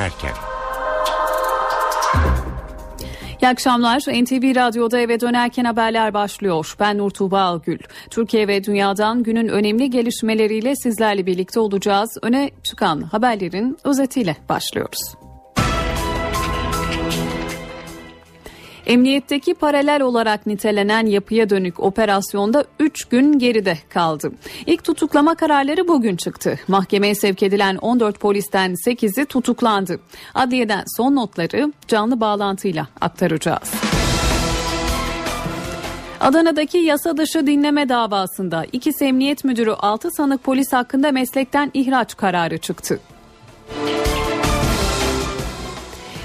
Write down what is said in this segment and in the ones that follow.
dönerken. İyi akşamlar. NTV Radyo'da eve dönerken haberler başlıyor. Ben Nur Tuğba Algül. Türkiye ve dünyadan günün önemli gelişmeleriyle sizlerle birlikte olacağız. Öne çıkan haberlerin özetiyle başlıyoruz. Emniyetteki paralel olarak nitelenen yapıya dönük operasyonda 3 gün geride kaldı. İlk tutuklama kararları bugün çıktı. Mahkemeye sevk edilen 14 polisten 8'i tutuklandı. Adliyeden son notları canlı bağlantıyla aktaracağız. Adana'daki yasa dışı dinleme davasında iki emniyet müdürü 6 sanık polis hakkında meslekten ihraç kararı çıktı.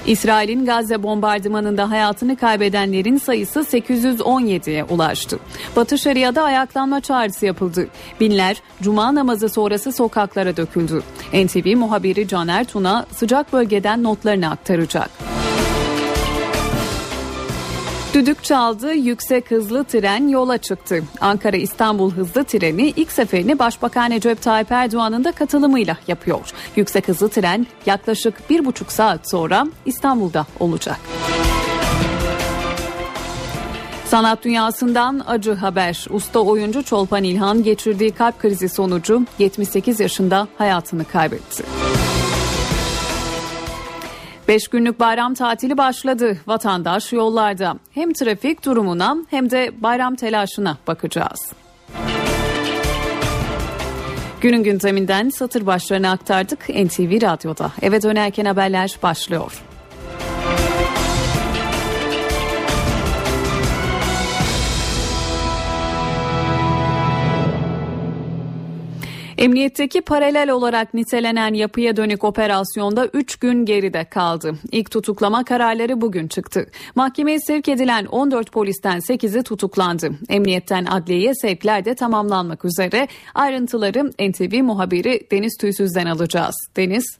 İsrail'in Gazze bombardımanında hayatını kaybedenlerin sayısı 817'ye ulaştı. Batı Şeria'da ayaklanma çağrısı yapıldı. Binler cuma namazı sonrası sokaklara döküldü. NTV muhabiri Caner Tuna sıcak bölgeden notlarını aktaracak. Düdük çaldı, yüksek hızlı tren yola çıktı. Ankara İstanbul hızlı treni ilk seferini Başbakan Recep Tayyip Erdoğan'ın da katılımıyla yapıyor. Yüksek hızlı tren yaklaşık bir buçuk saat sonra İstanbul'da olacak. Sanat dünyasından acı haber. Usta oyuncu Çolpan İlhan geçirdiği kalp krizi sonucu 78 yaşında hayatını kaybetti. 5 günlük bayram tatili başladı. Vatandaş yollarda. Hem trafik durumuna hem de bayram telaşına bakacağız. Günün gündeminden satır başlarını aktardık NTV Radyo'da. Eve dönerken haberler başlıyor. Emniyetteki paralel olarak nitelenen yapıya dönük operasyonda 3 gün geride kaldı. İlk tutuklama kararları bugün çıktı. Mahkemeye sevk edilen 14 polisten 8'i tutuklandı. Emniyetten adliyeye sevkler de tamamlanmak üzere. Ayrıntıları NTV muhabiri Deniz Tüysüz'den alacağız. Deniz.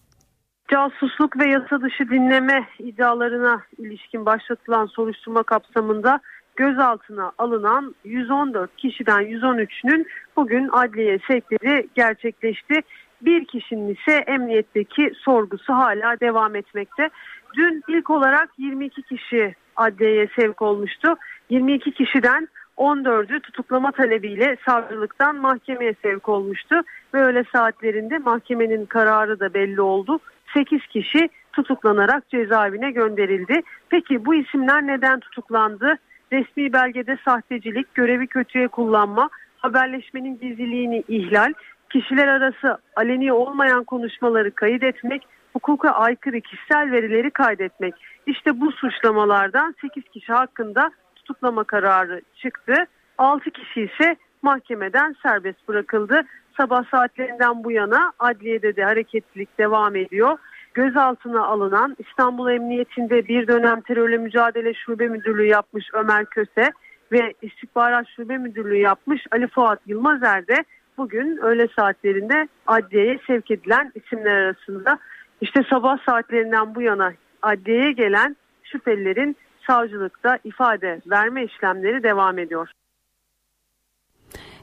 Casusluk ve yasa dışı dinleme iddialarına ilişkin başlatılan soruşturma kapsamında gözaltına alınan 114 kişiden 113'ünün bugün adliye sevkleri gerçekleşti. Bir kişinin ise emniyetteki sorgusu hala devam etmekte. Dün ilk olarak 22 kişi adliyeye sevk olmuştu. 22 kişiden 14'ü tutuklama talebiyle savcılıktan mahkemeye sevk olmuştu. Ve öğle saatlerinde mahkemenin kararı da belli oldu. 8 kişi tutuklanarak cezaevine gönderildi. Peki bu isimler neden tutuklandı? Resmi belgede sahtecilik, görevi kötüye kullanma, haberleşmenin gizliliğini ihlal, kişiler arası aleni olmayan konuşmaları kayıt etmek, hukuka aykırı kişisel verileri kaydetmek. İşte bu suçlamalardan 8 kişi hakkında tutuklama kararı çıktı. 6 kişi ise mahkemeden serbest bırakıldı. Sabah saatlerinden bu yana adliyede de hareketlilik devam ediyor gözaltına alınan İstanbul Emniyetinde bir dönem terörle mücadele şube müdürlüğü yapmış Ömer Köse ve istihbarat şube müdürlüğü yapmış Ali Fuat Yılmazer de bugün öğle saatlerinde adliyeye sevk edilen isimler arasında. İşte sabah saatlerinden bu yana adliyeye gelen şüphelilerin savcılıkta ifade verme işlemleri devam ediyor.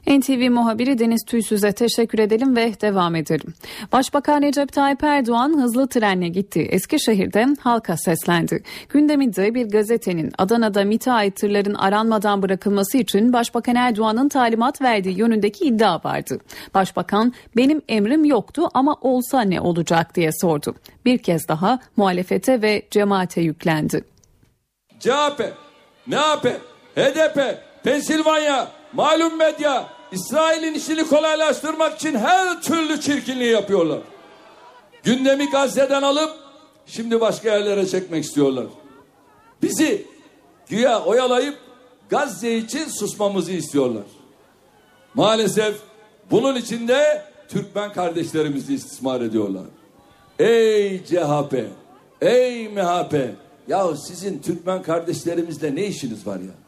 NTV muhabiri Deniz Tüysüz'e teşekkür edelim ve devam edelim. Başbakan Recep Tayyip Erdoğan hızlı trenle gitti. Eskişehir'de halka seslendi. Gündeminde bir gazetenin Adana'da MİT'e ait tırların aranmadan bırakılması için Başbakan Erdoğan'ın talimat verdiği yönündeki iddia vardı. Başbakan benim emrim yoktu ama olsa ne olacak diye sordu. Bir kez daha muhalefete ve cemaate yüklendi. CHP, MHP, HDP, Pensilvanya, malum medya İsrail'in işini kolaylaştırmak için her türlü çirkinliği yapıyorlar. Gündemi Gazze'den alıp şimdi başka yerlere çekmek istiyorlar. Bizi güya oyalayıp Gazze için susmamızı istiyorlar. Maalesef bunun içinde Türkmen kardeşlerimizi istismar ediyorlar. Ey CHP, ey MHP, ya sizin Türkmen kardeşlerimizle ne işiniz var ya?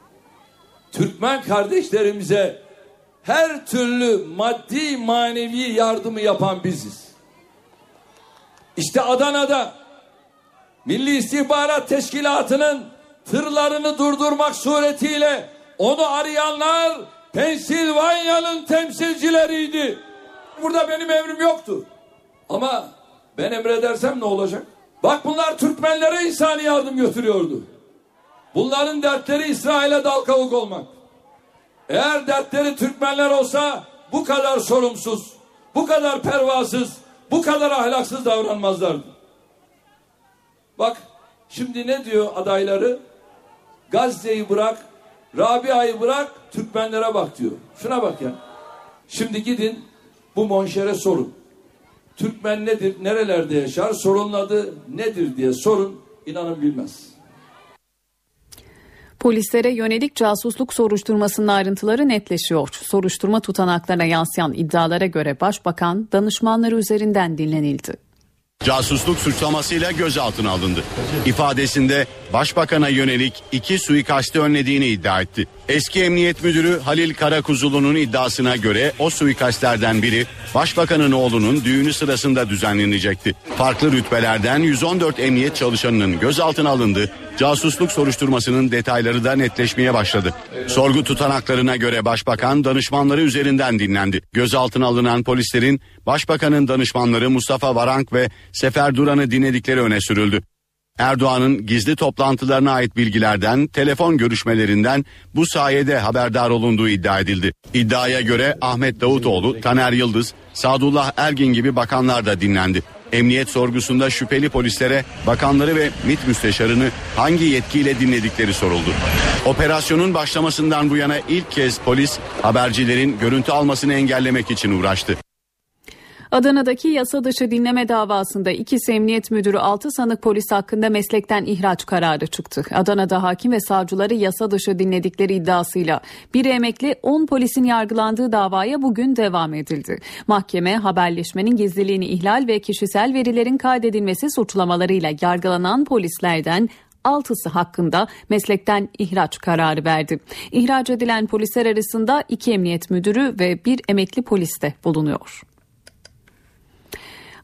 Türkmen kardeşlerimize her türlü maddi manevi yardımı yapan biziz. İşte Adana'da Milli İstihbarat Teşkilatı'nın tırlarını durdurmak suretiyle onu arayanlar Pensilvanya'nın temsilcileriydi. Burada benim emrim yoktu. Ama ben emredersem ne olacak? Bak bunlar Türkmenlere insani yardım götürüyordu. Bunların dertleri İsrail'e dal kavuk olmak. Eğer dertleri Türkmenler olsa bu kadar sorumsuz, bu kadar pervasız, bu kadar ahlaksız davranmazlardı. Bak şimdi ne diyor adayları? Gazze'yi bırak, Rabia'yı bırak, Türkmenlere bak diyor. Şuna bak ya. Şimdi gidin bu monşere sorun. Türkmen nedir, nerelerde yaşar, sorunun adı nedir diye sorun, inanın bilmez. Polislere yönelik casusluk soruşturmasının ayrıntıları netleşiyor. Soruşturma tutanaklarına yansıyan iddialara göre başbakan danışmanları üzerinden dinlenildi. Casusluk suçlamasıyla gözaltına alındı. İfadesinde başbakana yönelik iki suikasti önlediğini iddia etti. Eski Emniyet Müdürü Halil Karakuzulu'nun iddiasına göre o suikastlerden biri başbakanın oğlunun düğünü sırasında düzenlenecekti. Farklı rütbelerden 114 emniyet çalışanının gözaltına alındı. Casusluk soruşturmasının detayları da netleşmeye başladı. Sorgu tutanaklarına göre başbakan danışmanları üzerinden dinlendi. Gözaltına alınan polislerin başbakanın danışmanları Mustafa Varank ve Sefer Duran'ı dinledikleri öne sürüldü. Erdoğan'ın gizli toplantılarına ait bilgilerden, telefon görüşmelerinden bu sayede haberdar olunduğu iddia edildi. İddiaya göre Ahmet Davutoğlu, Taner Yıldız, Sadullah Ergin gibi bakanlar da dinlendi. Emniyet sorgusunda şüpheli polislere bakanları ve MİT müsteşarını hangi yetkiyle dinledikleri soruldu. Operasyonun başlamasından bu yana ilk kez polis habercilerin görüntü almasını engellemek için uğraştı. Adana'daki yasa dışı dinleme davasında iki emniyet müdürü 6 sanık polis hakkında meslekten ihraç kararı çıktı. Adana'da hakim ve savcıları yasa dışı dinledikleri iddiasıyla bir emekli 10 polisin yargılandığı davaya bugün devam edildi. Mahkeme haberleşmenin gizliliğini ihlal ve kişisel verilerin kaydedilmesi suçlamalarıyla yargılanan polislerden altısı hakkında meslekten ihraç kararı verdi. İhraç edilen polisler arasında iki emniyet müdürü ve bir emekli polis de bulunuyor.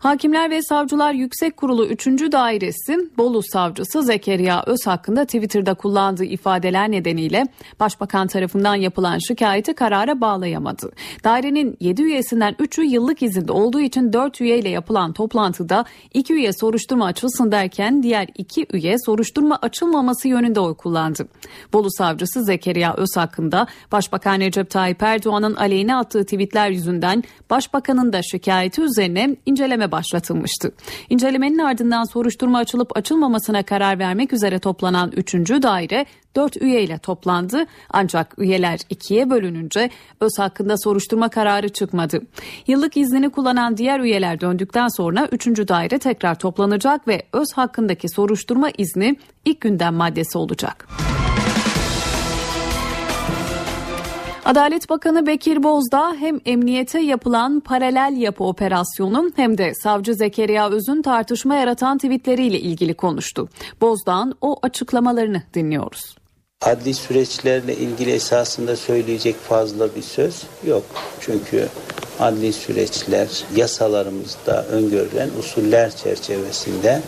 Hakimler ve Savcılar Yüksek Kurulu 3. Dairesi Bolu Savcısı Zekeriya Öz hakkında Twitter'da kullandığı ifadeler nedeniyle Başbakan tarafından yapılan şikayeti karara bağlayamadı. Dairenin 7 üyesinden 3'ü yıllık izinde olduğu için 4 üyeyle yapılan toplantıda 2 üye soruşturma açılsın derken diğer 2 üye soruşturma açılmaması yönünde oy kullandı. Bolu Savcısı Zekeriya Öz hakkında Başbakan Recep Tayyip Erdoğan'ın aleyhine attığı tweetler yüzünden Başbakanın da şikayeti üzerine inceleme başlatılmıştı. İncelemenin ardından soruşturma açılıp açılmamasına karar vermek üzere toplanan 3. daire 4 üyeyle toplandı ancak üyeler ikiye bölününce öz hakkında soruşturma kararı çıkmadı. Yıllık iznini kullanan diğer üyeler döndükten sonra 3. daire tekrar toplanacak ve öz hakkındaki soruşturma izni ilk gündem maddesi olacak. Adalet Bakanı Bekir Bozdağ hem emniyete yapılan paralel yapı operasyonu hem de savcı Zekeriya Öz'ün tartışma yaratan tweetleriyle ilgili konuştu. Bozdağ'ın o açıklamalarını dinliyoruz. Adli süreçlerle ilgili esasında söyleyecek fazla bir söz yok. Çünkü adli süreçler yasalarımızda öngörülen usuller çerçevesinde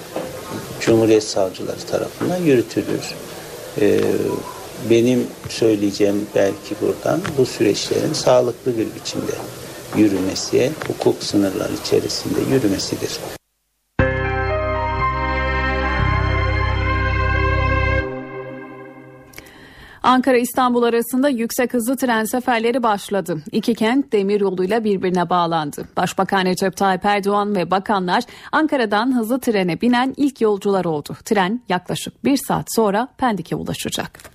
Cumhuriyet Savcıları tarafından yürütülür. Ee, benim söyleyeceğim belki buradan bu süreçlerin sağlıklı bir biçimde yürümesi, hukuk sınırları içerisinde yürümesidir. Ankara-İstanbul arasında yüksek hızlı tren seferleri başladı. İki kent demir yoluyla birbirine bağlandı. Başbakan Recep Tayyip Erdoğan ve bakanlar Ankara'dan hızlı trene binen ilk yolcular oldu. Tren yaklaşık bir saat sonra Pendik'e ulaşacak.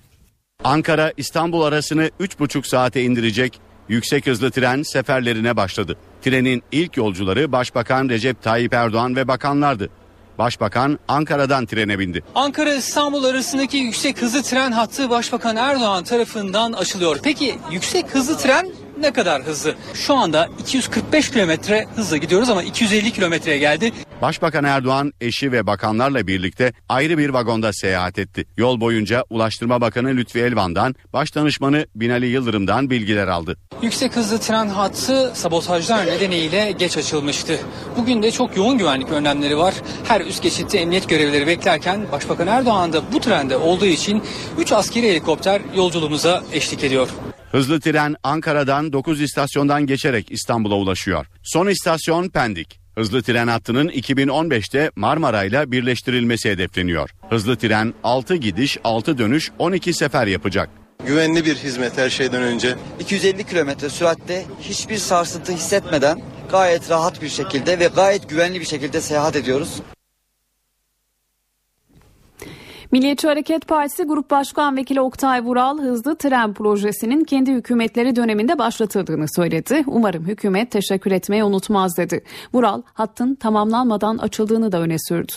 Ankara İstanbul arasını 3,5 saate indirecek yüksek hızlı tren seferlerine başladı. Trenin ilk yolcuları Başbakan Recep Tayyip Erdoğan ve bakanlardı. Başbakan Ankara'dan trene bindi. Ankara İstanbul arasındaki yüksek hızlı tren hattı Başbakan Erdoğan tarafından açılıyor. Peki yüksek hızlı tren ne kadar hızlı? Şu anda 245 kilometre hızla gidiyoruz ama 250 kilometreye geldi. Başbakan Erdoğan eşi ve bakanlarla birlikte ayrı bir vagonda seyahat etti. Yol boyunca Ulaştırma Bakanı Lütfi Elvan'dan, Başdanışmanı Binali Yıldırım'dan bilgiler aldı. Yüksek hızlı tren hattı sabotajlar nedeniyle geç açılmıştı. Bugün de çok yoğun güvenlik önlemleri var. Her üst geçitte emniyet görevlileri beklerken Başbakan Erdoğan da bu trende olduğu için 3 askeri helikopter yolculuğumuza eşlik ediyor. Hızlı tren Ankara'dan 9 istasyondan geçerek İstanbul'a ulaşıyor. Son istasyon Pendik. Hızlı tren hattının 2015'te Marmara ile birleştirilmesi hedefleniyor. Hızlı tren 6 gidiş 6 dönüş 12 sefer yapacak. Güvenli bir hizmet her şeyden önce. 250 kilometre süratte hiçbir sarsıntı hissetmeden gayet rahat bir şekilde ve gayet güvenli bir şekilde seyahat ediyoruz. Milliyetçi Hareket Partisi Grup Başkan Vekili Oktay Vural hızlı tren projesinin kendi hükümetleri döneminde başlatıldığını söyledi. Umarım hükümet teşekkür etmeyi unutmaz dedi. Vural hattın tamamlanmadan açıldığını da öne sürdü.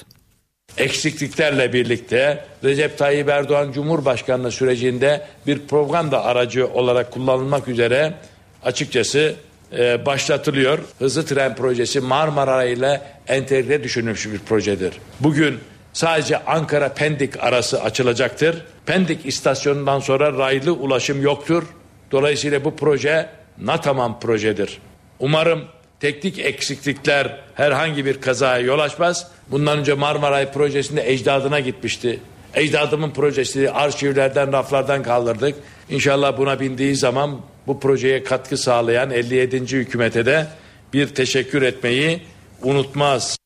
Eksikliklerle birlikte Recep Tayyip Erdoğan Cumhurbaşkanlığı sürecinde bir propaganda aracı olarak kullanılmak üzere açıkçası e, başlatılıyor. Hızlı tren projesi Marmara ile entegre düşünülmüş bir projedir. Bugün sadece Ankara Pendik arası açılacaktır. Pendik istasyonundan sonra raylı ulaşım yoktur. Dolayısıyla bu proje natamam projedir. Umarım teknik eksiklikler herhangi bir kazaya yol açmaz. Bundan önce Marmaray projesinde ecdadına gitmişti. Ecdadımın projesi arşivlerden, raflardan kaldırdık. İnşallah buna bindiği zaman bu projeye katkı sağlayan 57. hükümete de bir teşekkür etmeyi unutmaz.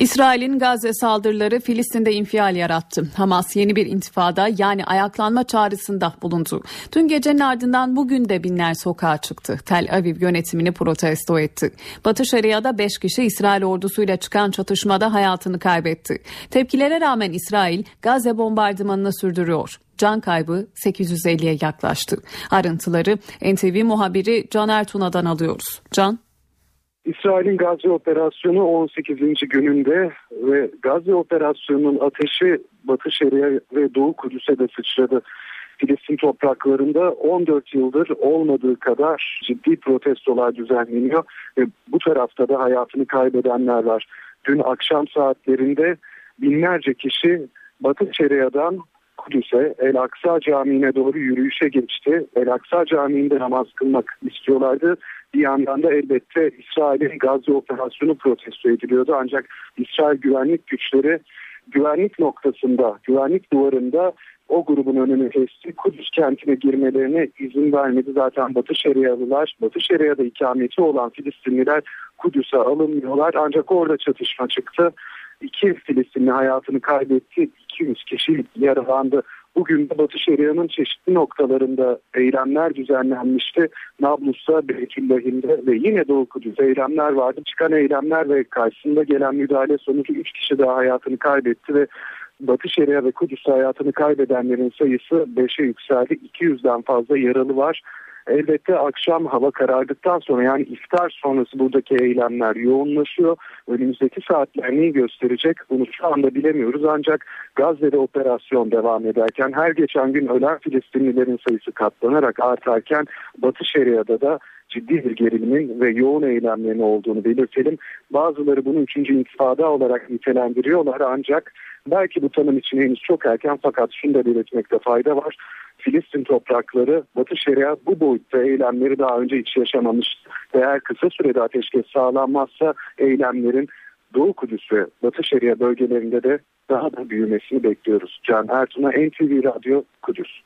İsrail'in Gazze saldırıları Filistin'de infial yarattı. Hamas yeni bir intifada yani ayaklanma çağrısında bulundu. Dün gecenin ardından bugün de binler sokağa çıktı. Tel Aviv yönetimini protesto etti. Batı Şeria'da 5 kişi İsrail ordusuyla çıkan çatışmada hayatını kaybetti. Tepkilere rağmen İsrail Gazze bombardımanını sürdürüyor can kaybı 850'ye yaklaştı. Ayrıntıları NTV muhabiri Can Ertuna'dan alıyoruz. Can İsrail'in Gazze operasyonu 18. gününde ve Gazze operasyonunun ateşi Batı Şeria ve Doğu Kudüs'e de sıçradı. Filistin topraklarında 14 yıldır olmadığı kadar ciddi protestolar düzenleniyor ve bu tarafta da hayatını kaybedenler var. Dün akşam saatlerinde binlerce kişi Batı Şeria'dan Kudüs'e El Aksa Camii'ne doğru yürüyüşe geçti. El Aksa Camii'nde namaz kılmak istiyorlardı. Bir yandan da elbette İsrail'in Gazze operasyonu protesto ediliyordu. Ancak İsrail güvenlik güçleri güvenlik noktasında, güvenlik duvarında o grubun önünü kesti. Kudüs kentine girmelerine izin vermedi. Zaten Batı Şerialılar, Batı Şeria'da ikameti olan Filistinliler Kudüs'e alınmıyorlar. Ancak orada çatışma çıktı. İki Filistinli hayatını kaybetti. 200 kişi yaralandı. Bugün de Batı Şeria'nın çeşitli noktalarında eylemler düzenlenmişti. Nablus'ta, Beytüllahim'de ve yine Doğu Kudüs eylemler vardı. Çıkan eylemler ve karşısında gelen müdahale sonucu 3 kişi daha hayatını kaybetti ve Batı Şeria ve Kudüs'te hayatını kaybedenlerin sayısı 5'e yükseldi. 200'den fazla yaralı var. Elbette akşam hava karardıktan sonra yani iftar sonrası buradaki eylemler yoğunlaşıyor. Önümüzdeki saatler neyi gösterecek bunu şu anda bilemiyoruz. Ancak Gazze'de operasyon devam ederken her geçen gün ölen Filistinlilerin sayısı katlanarak artarken Batı Şeria'da da ciddi bir gerilimin ve yoğun eylemlerin olduğunu belirtelim. Bazıları bunu üçüncü intifada olarak nitelendiriyorlar ancak belki bu tanım için henüz çok erken fakat şunu da belirtmekte fayda var. Filistin toprakları Batı Şeria bu boyutta eylemleri daha önce hiç yaşamamış eğer kısa sürede ateşkes sağlanmazsa eylemlerin Doğu Kudüs ve Batı Şeria bölgelerinde de daha da büyümesini bekliyoruz. Can Ertun'a NTV Radyo Kudüs.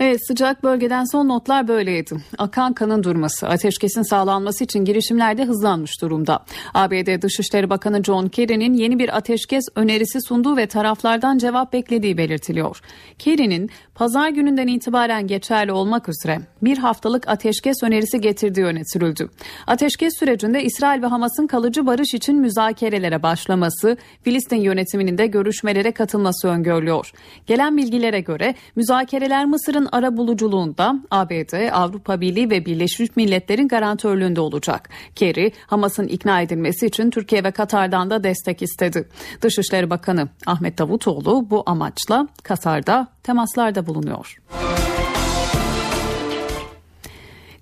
Evet sıcak bölgeden son notlar böyleydi. Akan kanın durması, ateşkesin sağlanması için girişimler de hızlanmış durumda. ABD Dışişleri Bakanı John Kerry'nin yeni bir ateşkes önerisi sunduğu ve taraflardan cevap beklediği belirtiliyor. Kerry'nin pazar gününden itibaren geçerli olmak üzere bir haftalık ateşkes önerisi getirdiği öne sürüldü. Ateşkes sürecinde İsrail ve Hamas'ın kalıcı barış için müzakerelere başlaması, Filistin yönetiminin de görüşmelere katılması öngörülüyor. Gelen bilgilere göre müzakereler Mısır'ın ara buluculuğunda ABD, Avrupa Birliği ve Birleşmiş Milletler'in garantörlüğünde olacak. Kerry, Hamas'ın ikna edilmesi için Türkiye ve Katar'dan da destek istedi. Dışişleri Bakanı Ahmet Davutoğlu bu amaçla Katar'da temaslarda bulunuyor.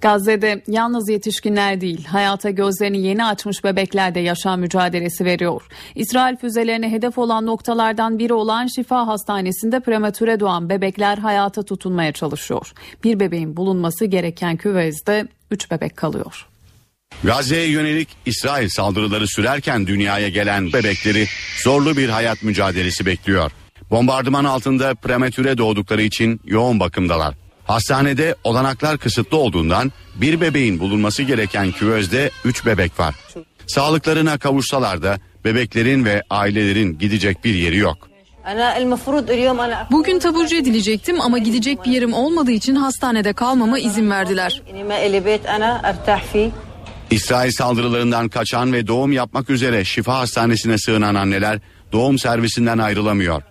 Gazze'de yalnız yetişkinler değil, hayata gözlerini yeni açmış bebekler de yaşam mücadelesi veriyor. İsrail füzelerine hedef olan noktalardan biri olan Şifa Hastanesi'nde prematüre doğan bebekler hayata tutunmaya çalışıyor. Bir bebeğin bulunması gereken küvezde 3 bebek kalıyor. Gazze'ye yönelik İsrail saldırıları sürerken dünyaya gelen bebekleri zorlu bir hayat mücadelesi bekliyor. Bombardıman altında prematüre doğdukları için yoğun bakımdalar. Hastanede olanaklar kısıtlı olduğundan bir bebeğin bulunması gereken küvezde 3 bebek var. Sağlıklarına kavuşsalar da bebeklerin ve ailelerin gidecek bir yeri yok. Bugün taburcu edilecektim ama gidecek bir yerim olmadığı için hastanede kalmama izin verdiler. İsrail saldırılarından kaçan ve doğum yapmak üzere şifa hastanesine sığınan anneler doğum servisinden ayrılamıyor.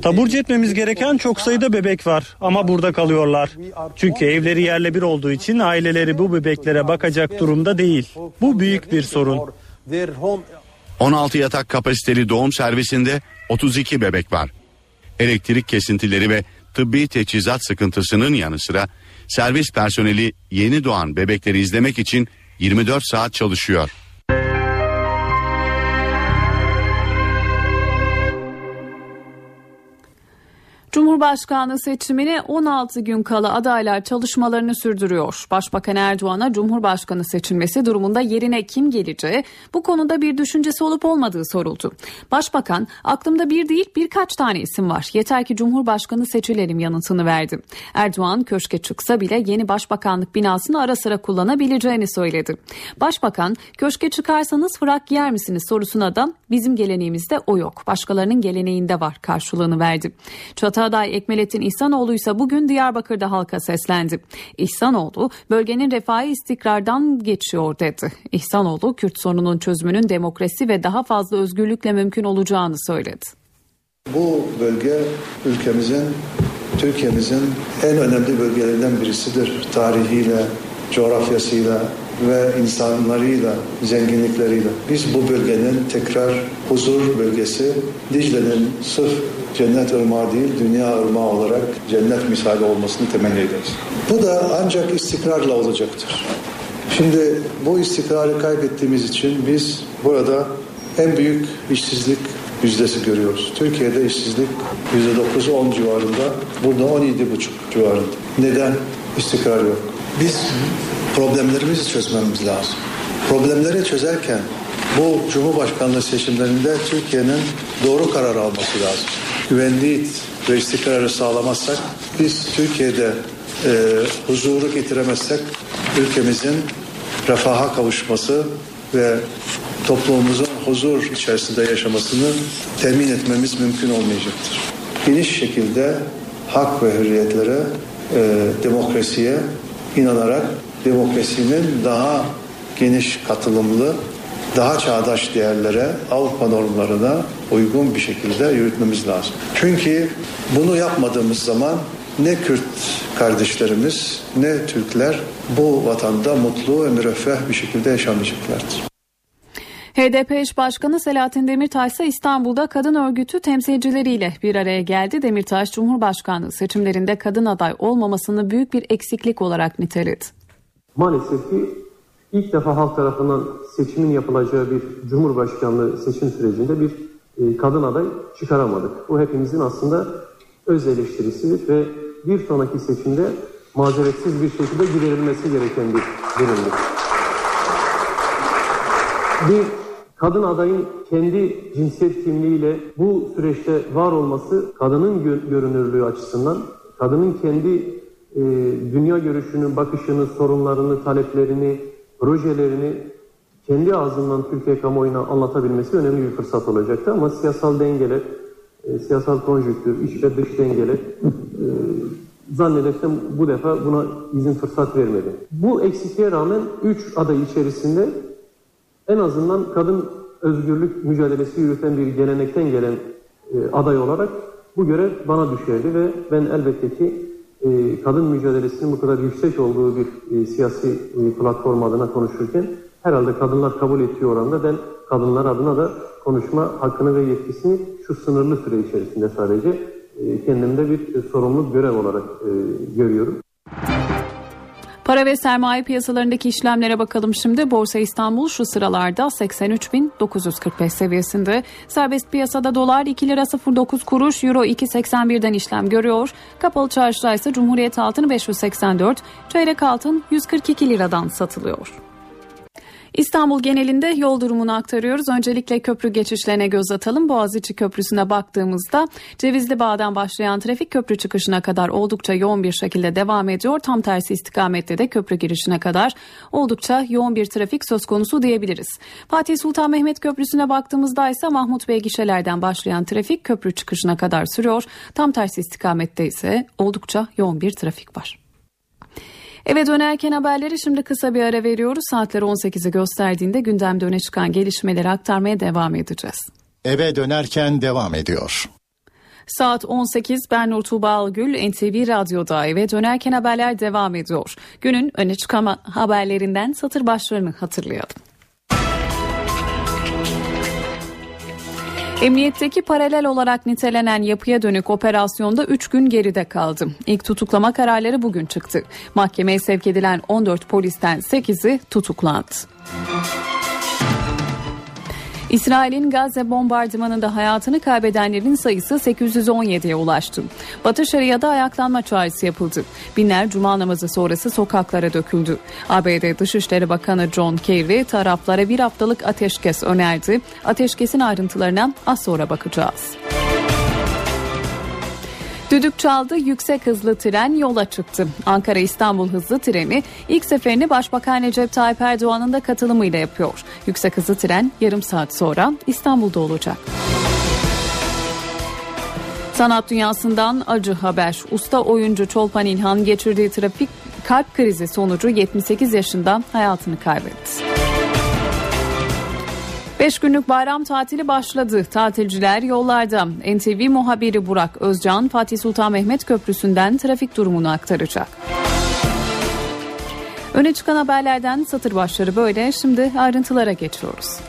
Taburcu etmemiz gereken çok sayıda bebek var ama burada kalıyorlar. Çünkü evleri yerle bir olduğu için aileleri bu bebeklere bakacak durumda değil. Bu büyük bir sorun. 16 yatak kapasiteli doğum servisinde 32 bebek var. Elektrik kesintileri ve tıbbi teçhizat sıkıntısının yanı sıra servis personeli yeni doğan bebekleri izlemek için 24 saat çalışıyor. Cumhurbaşkanlığı seçimine 16 gün kala adaylar çalışmalarını sürdürüyor. Başbakan Erdoğan'a Cumhurbaşkanı seçilmesi durumunda yerine kim geleceği bu konuda bir düşüncesi olup olmadığı soruldu. Başbakan aklımda bir değil birkaç tane isim var. Yeter ki Cumhurbaşkanı seçilelim yanıtını verdi. Erdoğan köşke çıksa bile yeni başbakanlık binasını ara sıra kullanabileceğini söyledi. Başbakan köşke çıkarsanız frak yer misiniz sorusuna da bizim geleneğimizde o yok. Başkalarının geleneğinde var karşılığını verdi. Çatal aday Ekmelettin İhsanoğlu ise bugün Diyarbakır'da halka seslendi. İhsanoğlu bölgenin refahı istikrardan geçiyor dedi. İhsanoğlu Kürt sorununun çözümünün demokrasi ve daha fazla özgürlükle mümkün olacağını söyledi. Bu bölge ülkemizin, Türkiye'mizin en önemli bölgelerinden birisidir. Tarihiyle, coğrafyasıyla ve insanlarıyla, zenginlikleriyle. Biz bu bölgenin tekrar huzur bölgesi, Dicle'nin sırf cennet ırmağı değil, dünya ırmağı olarak cennet misali olmasını temenni ederiz. Bu da ancak istikrarla olacaktır. Şimdi bu istikrarı kaybettiğimiz için biz burada en büyük işsizlik yüzdesi görüyoruz. Türkiye'de işsizlik yüzde 9-10 civarında, burada 17,5 civarında. Neden? İstikrar yok. Biz problemlerimizi çözmemiz lazım. Problemleri çözerken bu Cumhurbaşkanlığı seçimlerinde Türkiye'nin doğru karar alması lazım. Güvenliği ve istikrarı sağlamazsak biz Türkiye'de e, huzuru getiremezsek ülkemizin refaha kavuşması ve toplumumuzun huzur içerisinde yaşamasını temin etmemiz mümkün olmayacaktır. Geniş şekilde hak ve hürriyetlere, e, demokrasiye inanarak demokrasinin daha geniş katılımlı, daha çağdaş değerlere, Avrupa normlarına uygun bir şekilde yürütmemiz lazım. Çünkü bunu yapmadığımız zaman ne Kürt kardeşlerimiz ne Türkler bu vatanda mutlu ve müreffeh bir şekilde yaşamayacaklardır. HDP eş başkanı Selahattin Demirtaş ise İstanbul'da kadın örgütü temsilcileriyle bir araya geldi. Demirtaş Cumhurbaşkanlığı seçimlerinde kadın aday olmamasını büyük bir eksiklik olarak niteledi. Maalesef ki ilk defa halk tarafından seçimin yapılacağı bir Cumhurbaşkanlığı seçim sürecinde bir e, kadın aday çıkaramadık. Bu hepimizin aslında öz eleştirisidir ve bir sonraki seçimde mazeretsiz bir şekilde giderilmesi gereken bir durumdur. Bir kadın adayın kendi cinsiyet kimliğiyle bu süreçte var olması kadının görünürlüğü açısından, kadının kendi e, dünya görüşünü, bakışını, sorunlarını, taleplerini, projelerini kendi ağzından Türkiye kamuoyuna anlatabilmesi önemli bir fırsat olacaktı. Ama siyasal dengeler, e, siyasal konjüktür, iç ve dış dengeler e, zannedersem bu defa buna izin fırsat vermedi. Bu eksikliğe rağmen 3 aday içerisinde en azından kadın özgürlük mücadelesi yürüten bir gelenekten gelen e, aday olarak bu görev bana düşerdi ve ben elbette ki e, kadın mücadelesinin bu kadar yüksek olduğu bir e, siyasi e, platform adına konuşurken herhalde kadınlar kabul ettiği oranda ben kadınlar adına da konuşma hakkını ve yetkisini şu sınırlı süre içerisinde sadece e, kendimde bir e, sorumluluk görev olarak e, görüyorum. Para ve sermaye piyasalarındaki işlemlere bakalım şimdi. Borsa İstanbul şu sıralarda 83.945 seviyesinde. Serbest piyasada dolar 2 lira 09 kuruş, euro 2.81'den işlem görüyor. Kapalı çarşıda ise Cumhuriyet altını 584, çeyrek altın 142 liradan satılıyor. İstanbul genelinde yol durumunu aktarıyoruz. Öncelikle köprü geçişlerine göz atalım. Boğaziçi Köprüsü'ne baktığımızda Cevizli Bağ'dan başlayan trafik köprü çıkışına kadar oldukça yoğun bir şekilde devam ediyor. Tam tersi istikamette de köprü girişine kadar oldukça yoğun bir trafik söz konusu diyebiliriz. Fatih Sultan Mehmet Köprüsü'ne baktığımızda ise Mahmut Bey gişelerden başlayan trafik köprü çıkışına kadar sürüyor. Tam tersi istikamette ise oldukça yoğun bir trafik var. Eve dönerken haberleri şimdi kısa bir ara veriyoruz. Saatler 18'i gösterdiğinde gündemde öne çıkan gelişmeleri aktarmaya devam edeceğiz. Eve dönerken devam ediyor. Saat 18 ben Nur Tuğba Algül NTV Radyo'da eve dönerken haberler devam ediyor. Günün öne çıkan haberlerinden satır başlarını hatırlayalım. Emniyetteki paralel olarak nitelenen yapıya dönük operasyonda 3 gün geride kaldı. İlk tutuklama kararları bugün çıktı. Mahkemeye sevk edilen 14 polisten 8'i tutuklandı. İsrail'in Gazze bombardımanında hayatını kaybedenlerin sayısı 817'ye ulaştı. Batı Şeria'da ayaklanma çağrısı yapıldı. Binler cuma namazı sonrası sokaklara döküldü. ABD Dışişleri Bakanı John Kerry taraflara bir haftalık ateşkes önerdi. Ateşkesin ayrıntılarına az sonra bakacağız. Düdük çaldı, yüksek hızlı tren yola çıktı. Ankara-İstanbul hızlı treni ilk seferini Başbakan Recep Tayyip Erdoğan'ın da katılımıyla yapıyor. Yüksek hızlı tren yarım saat sonra İstanbul'da olacak. Sanat dünyasından acı haber. Usta oyuncu Çolpan İlhan geçirdiği trafik kalp krizi sonucu 78 yaşında hayatını kaybetti. 5 günlük bayram tatili başladı. Tatilciler yollarda. NTV muhabiri Burak Özcan Fatih Sultan Mehmet Köprüsü'nden trafik durumunu aktaracak. Öne çıkan haberlerden satır başları böyle. Şimdi ayrıntılara geçiyoruz.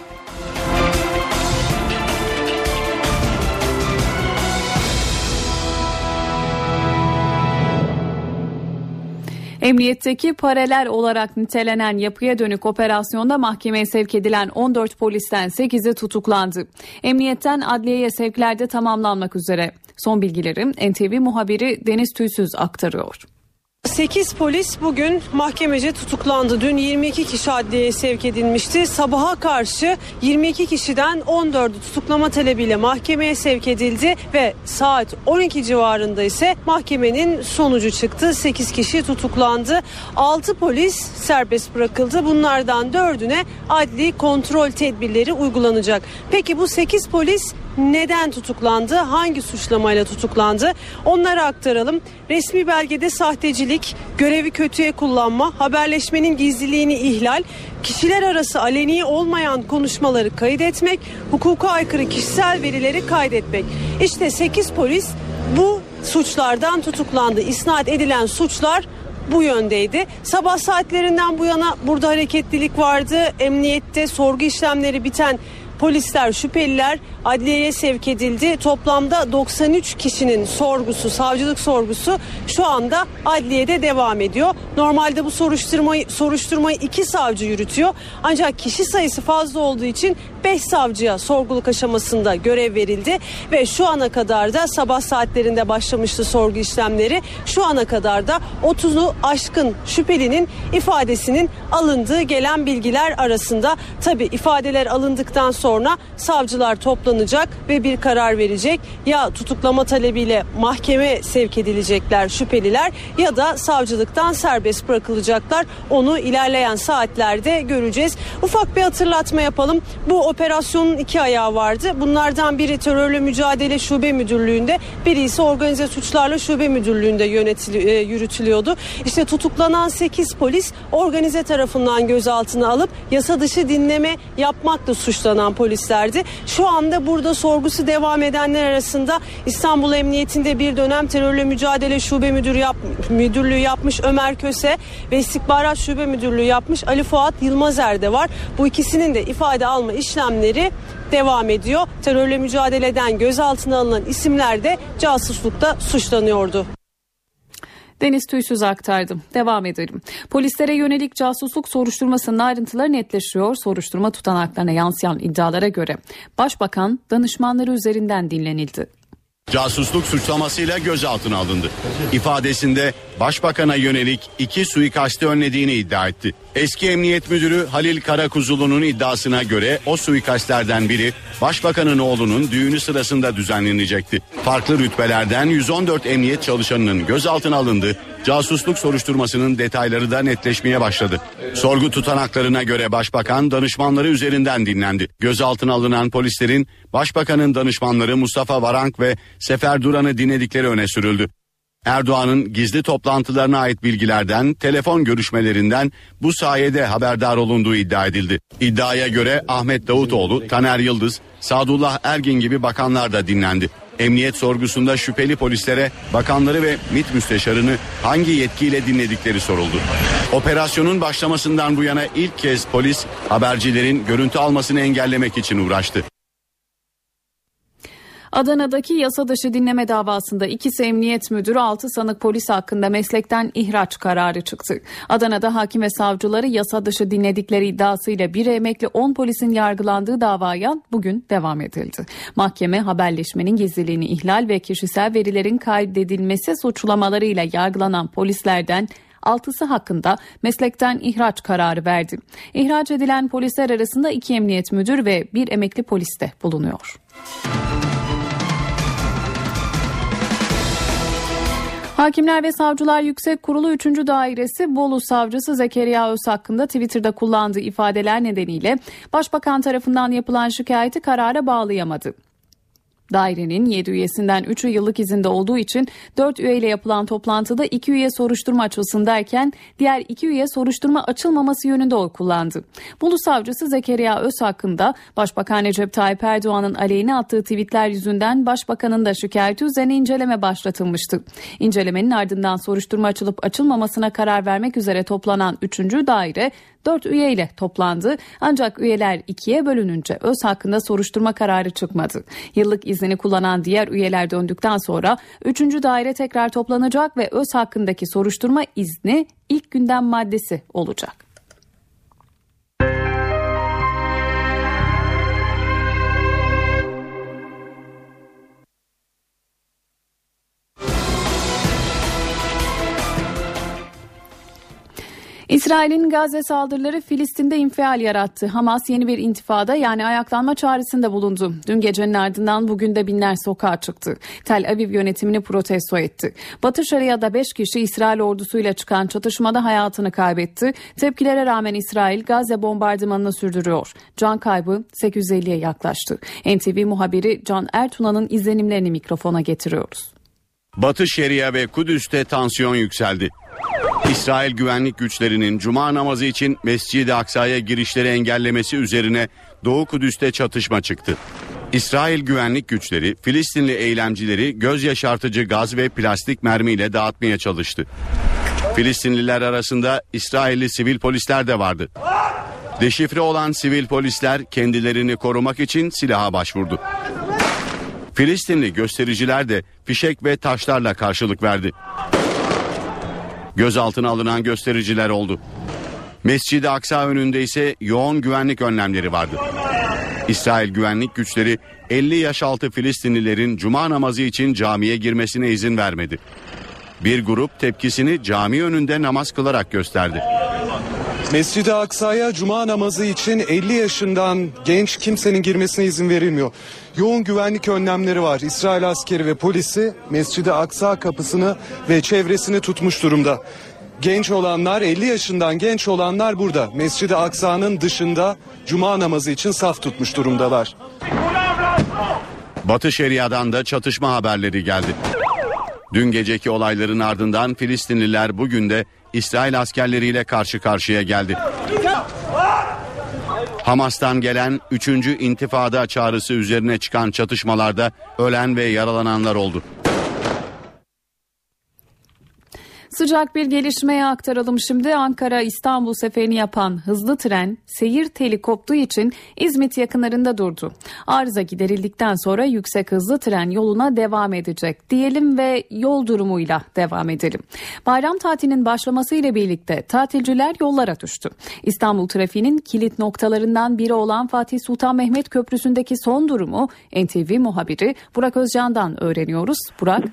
Emniyetteki paralel olarak nitelenen yapıya dönük operasyonda mahkemeye sevk edilen 14 polisten 8'i tutuklandı. Emniyetten adliyeye sevklerde tamamlanmak üzere. Son bilgileri NTV muhabiri Deniz Tüysüz aktarıyor. 8 polis bugün mahkemece tutuklandı. Dün 22 kişi adliyeye sevk edilmişti. Sabaha karşı 22 kişiden 14'ü tutuklama talebiyle mahkemeye sevk edildi ve saat 12 civarında ise mahkemenin sonucu çıktı. 8 kişi tutuklandı. 6 polis serbest bırakıldı. Bunlardan 4'üne adli kontrol tedbirleri uygulanacak. Peki bu 8 polis neden tutuklandı? Hangi suçlamayla tutuklandı? Onları aktaralım. Resmi belgede sahtecilik, görevi kötüye kullanma, haberleşmenin gizliliğini ihlal, kişiler arası aleni olmayan konuşmaları kaydetmek, hukuka aykırı kişisel verileri kaydetmek. İşte 8 polis bu suçlardan tutuklandı. İsnat edilen suçlar bu yöndeydi. Sabah saatlerinden bu yana burada hareketlilik vardı. Emniyette sorgu işlemleri biten polisler, şüpheliler adliyeye sevk edildi. Toplamda 93 kişinin sorgusu, savcılık sorgusu şu anda adliyede devam ediyor. Normalde bu soruşturmayı soruşturmayı iki savcı yürütüyor. Ancak kişi sayısı fazla olduğu için 5 savcıya sorguluk aşamasında görev verildi ve şu ana kadar da sabah saatlerinde başlamıştı sorgu işlemleri. Şu ana kadar da 30'u aşkın şüphelinin ifadesinin alındığı gelen bilgiler arasında tabi ifadeler alındıktan sonra savcılar toplanacak ve bir karar verecek. Ya tutuklama talebiyle mahkeme sevk edilecekler şüpheliler ya da savcılıktan serbest bırakılacaklar. Onu ilerleyen saatlerde göreceğiz. Ufak bir hatırlatma yapalım. Bu operasyonun iki ayağı vardı. Bunlardan biri terörle mücadele şube müdürlüğünde, biri ise organize suçlarla şube müdürlüğünde yönetili, e, yürütülüyordu. İşte tutuklanan 8 polis organize tarafından gözaltına alıp yasa dışı dinleme yapmakla suçlanan polislerdi. Şu anda burada sorgusu devam edenler arasında İstanbul Emniyetinde bir dönem terörle mücadele şube müdürü yap, müdürlüğü yapmış Ömer Köse ve istihbarat şube müdürlüğü yapmış Ali Fuat Yılmazer de var. Bu ikisinin de ifade alma işlemleri devam ediyor. Terörle mücadeleden gözaltına alınan isimler de casuslukta suçlanıyordu. Deniz Tüysüz aktardım. Devam edelim. Polislere yönelik casusluk soruşturmasının ayrıntıları netleşiyor. Soruşturma tutanaklarına yansıyan iddialara göre Başbakan danışmanları üzerinden dinlenildi. Casusluk suçlamasıyla gözaltına alındı. İfadesinde başbakana yönelik iki suikasti önlediğini iddia etti. Eski Emniyet Müdürü Halil Karakuzulu'nun iddiasına göre o suikastlerden biri Başbakanın oğlunun düğünü sırasında düzenlenecekti. Farklı rütbelerden 114 emniyet çalışanının gözaltına alındı. Casusluk soruşturmasının detayları da netleşmeye başladı. Sorgu tutanaklarına göre Başbakan danışmanları üzerinden dinlendi. Gözaltına alınan polislerin Başbakanın danışmanları Mustafa Varank ve Sefer Duran'ı dinledikleri öne sürüldü. Erdoğan'ın gizli toplantılarına ait bilgilerden, telefon görüşmelerinden bu sayede haberdar olunduğu iddia edildi. İddiaya göre Ahmet Davutoğlu, Taner Yıldız, Sadullah Ergin gibi bakanlar da dinlendi. Emniyet sorgusunda şüpheli polislere bakanları ve MİT müsteşarını hangi yetkiyle dinledikleri soruldu. Operasyonun başlamasından bu yana ilk kez polis habercilerin görüntü almasını engellemek için uğraştı. Adana'daki yasa dışı dinleme davasında ikisi emniyet müdürü 6 sanık polis hakkında meslekten ihraç kararı çıktı. Adana'da hakim ve savcıları yasa dışı dinledikleri iddiasıyla bir emekli 10 polisin yargılandığı davaya bugün devam edildi. Mahkeme haberleşmenin gizliliğini ihlal ve kişisel verilerin kaydedilmesi suçlamalarıyla yargılanan polislerden altısı hakkında meslekten ihraç kararı verdi. İhraç edilen polisler arasında iki emniyet müdür ve bir emekli polis de bulunuyor. Hakimler ve Savcılar Yüksek Kurulu 3. Dairesi Bolu Savcısı Zekeriya Öz hakkında Twitter'da kullandığı ifadeler nedeniyle Başbakan tarafından yapılan şikayeti karara bağlayamadı. Dairenin 7 üyesinden 3'ü yıllık izinde olduğu için 4 üyeyle yapılan toplantıda 2 üye soruşturma açılsın derken diğer 2 üye soruşturma açılmaması yönünde oy kullandı. Bolu savcısı Zekeriya Öz hakkında Başbakan Recep Tayyip Erdoğan'ın aleyhine attığı tweetler yüzünden Başbakanın da şikayeti üzerine inceleme başlatılmıştı. İncelemenin ardından soruşturma açılıp açılmamasına karar vermek üzere toplanan 3. daire 4 üyeyle toplandı. Ancak üyeler ikiye bölününce öz hakkında soruşturma kararı çıkmadı. Yıllık izni kullanan diğer üyeler döndükten sonra 3. daire tekrar toplanacak ve öz hakkındaki soruşturma izni ilk gündem maddesi olacak. İsrail'in Gazze saldırıları Filistin'de infial yarattı. Hamas yeni bir intifada yani ayaklanma çağrısında bulundu. Dün gecenin ardından bugün de binler sokağa çıktı. Tel Aviv yönetimini protesto etti. Batı Şeria'da 5 kişi İsrail ordusuyla çıkan çatışmada hayatını kaybetti. Tepkilere rağmen İsrail Gazze bombardımanını sürdürüyor. Can kaybı 850'ye yaklaştı. NTV muhabiri Can Ertuna'nın izlenimlerini mikrofona getiriyoruz. Batı Şeria ve Kudüs'te tansiyon yükseldi. İsrail güvenlik güçlerinin cuma namazı için Mescid-i Aksa'ya girişleri engellemesi üzerine Doğu Kudüs'te çatışma çıktı. İsrail güvenlik güçleri Filistinli eylemcileri göz yaşartıcı gaz ve plastik mermiyle dağıtmaya çalıştı. Filistinliler arasında İsrailli sivil polisler de vardı. Deşifre olan sivil polisler kendilerini korumak için silaha başvurdu. Filistinli göstericiler de fişek ve taşlarla karşılık verdi. Gözaltına alınan göstericiler oldu. Mescid-i Aksa önünde ise yoğun güvenlik önlemleri vardı. İsrail güvenlik güçleri 50 yaş altı Filistinlilerin cuma namazı için camiye girmesine izin vermedi. Bir grup tepkisini cami önünde namaz kılarak gösterdi. Mescid-i Aksa'ya cuma namazı için 50 yaşından genç kimsenin girmesine izin verilmiyor. Yoğun güvenlik önlemleri var. İsrail askeri ve polisi Mescid-i Aksa kapısını ve çevresini tutmuş durumda. Genç olanlar 50 yaşından genç olanlar burada. Mescid-i Aksa'nın dışında cuma namazı için saf tutmuş durumdalar. Batı Şeria'dan da çatışma haberleri geldi. Dün geceki olayların ardından Filistinliler bugün de İsrail askerleriyle karşı karşıya geldi. Hamas'tan gelen 3. intifada çağrısı üzerine çıkan çatışmalarda ölen ve yaralananlar oldu. Sıcak bir gelişmeye aktaralım şimdi. Ankara İstanbul seferini yapan hızlı tren seyir teli koptuğu için İzmit yakınlarında durdu. Arıza giderildikten sonra yüksek hızlı tren yoluna devam edecek diyelim ve yol durumuyla devam edelim. Bayram tatilinin başlaması ile birlikte tatilciler yollara düştü. İstanbul trafiğinin kilit noktalarından biri olan Fatih Sultan Mehmet Köprüsü'ndeki son durumu NTV muhabiri Burak Özcan'dan öğreniyoruz. Burak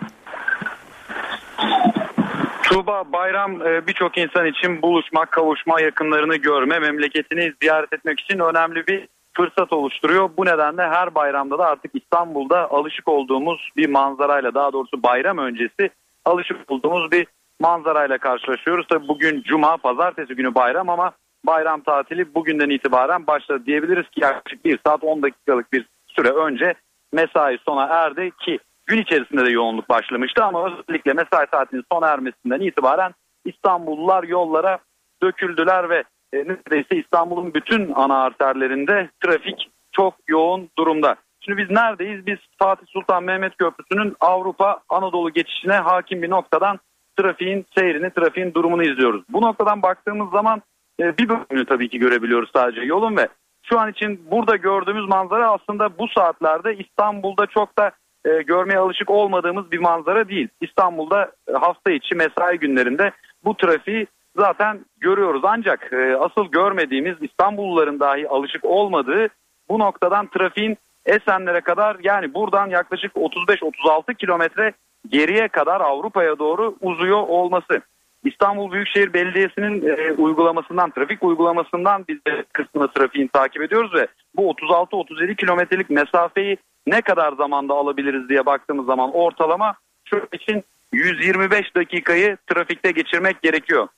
Tuğba bayram e, birçok insan için buluşma, kavuşma, yakınlarını görme, memleketini ziyaret etmek için önemli bir fırsat oluşturuyor. Bu nedenle her bayramda da artık İstanbul'da alışık olduğumuz bir manzarayla daha doğrusu bayram öncesi alışık olduğumuz bir manzarayla karşılaşıyoruz. Tabii bugün cuma, pazartesi günü bayram ama bayram tatili bugünden itibaren başladı diyebiliriz ki yaklaşık 1 saat 10 dakikalık bir süre önce mesai sona erdi ki gün içerisinde de yoğunluk başlamıştı ama özellikle mesai saatinin sona ermesinden itibaren İstanbullular yollara döküldüler ve e, neredeyse İstanbul'un bütün ana arterlerinde trafik çok yoğun durumda. Şimdi biz neredeyiz? Biz Fatih Sultan Mehmet Köprüsü'nün Avrupa Anadolu geçişine hakim bir noktadan trafiğin seyrini, trafiğin durumunu izliyoruz. Bu noktadan baktığımız zaman e, bir bölümünü tabii ki görebiliyoruz sadece yolun ve şu an için burada gördüğümüz manzara aslında bu saatlerde İstanbul'da çok da e, görmeye alışık olmadığımız bir manzara değil. İstanbul'da e, hafta içi mesai günlerinde bu trafiği zaten görüyoruz. Ancak e, asıl görmediğimiz İstanbulluların dahi alışık olmadığı bu noktadan trafiğin Esenler'e kadar yani buradan yaklaşık 35-36 kilometre geriye kadar Avrupa'ya doğru uzuyor olması. İstanbul Büyükşehir Belediyesi'nin e, uygulamasından, trafik uygulamasından biz de kısmını trafiğin takip ediyoruz ve bu 36-37 kilometrelik mesafeyi ne kadar zamanda alabiliriz diye baktığımız zaman ortalama şu için 125 dakikayı trafikte geçirmek gerekiyor.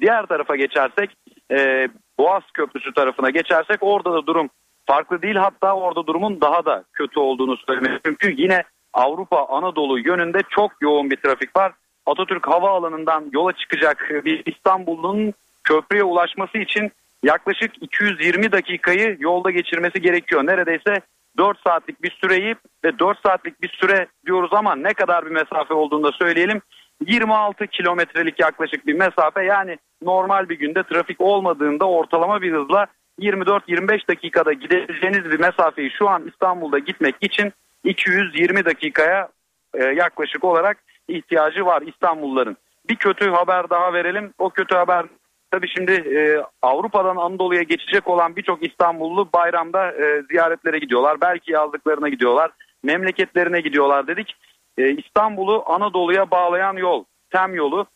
Diğer tarafa geçersek e, Boğaz Köprüsü tarafına geçersek orada da durum farklı değil hatta orada durumun daha da kötü olduğunu söylemek Çünkü Yine Avrupa Anadolu yönünde çok yoğun bir trafik var. Atatürk Havaalanı'ndan yola çıkacak bir İstanbul'un köprüye ulaşması için yaklaşık 220 dakikayı yolda geçirmesi gerekiyor. Neredeyse 4 saatlik bir süreyi ve 4 saatlik bir süre diyoruz ama ne kadar bir mesafe olduğunu da söyleyelim. 26 kilometrelik yaklaşık bir mesafe yani normal bir günde trafik olmadığında ortalama bir hızla 24-25 dakikada gidebileceğiniz bir mesafeyi şu an İstanbul'da gitmek için 220 dakikaya e, yaklaşık olarak ihtiyacı var İstanbulluların. Bir kötü haber daha verelim. O kötü haber tabii şimdi e, Avrupa'dan Anadolu'ya geçecek olan birçok İstanbullu bayramda e, ziyaretlere gidiyorlar. Belki yazlıklarına gidiyorlar. Memleketlerine gidiyorlar dedik. E, İstanbul'u Anadolu'ya bağlayan yol, TEM yolu.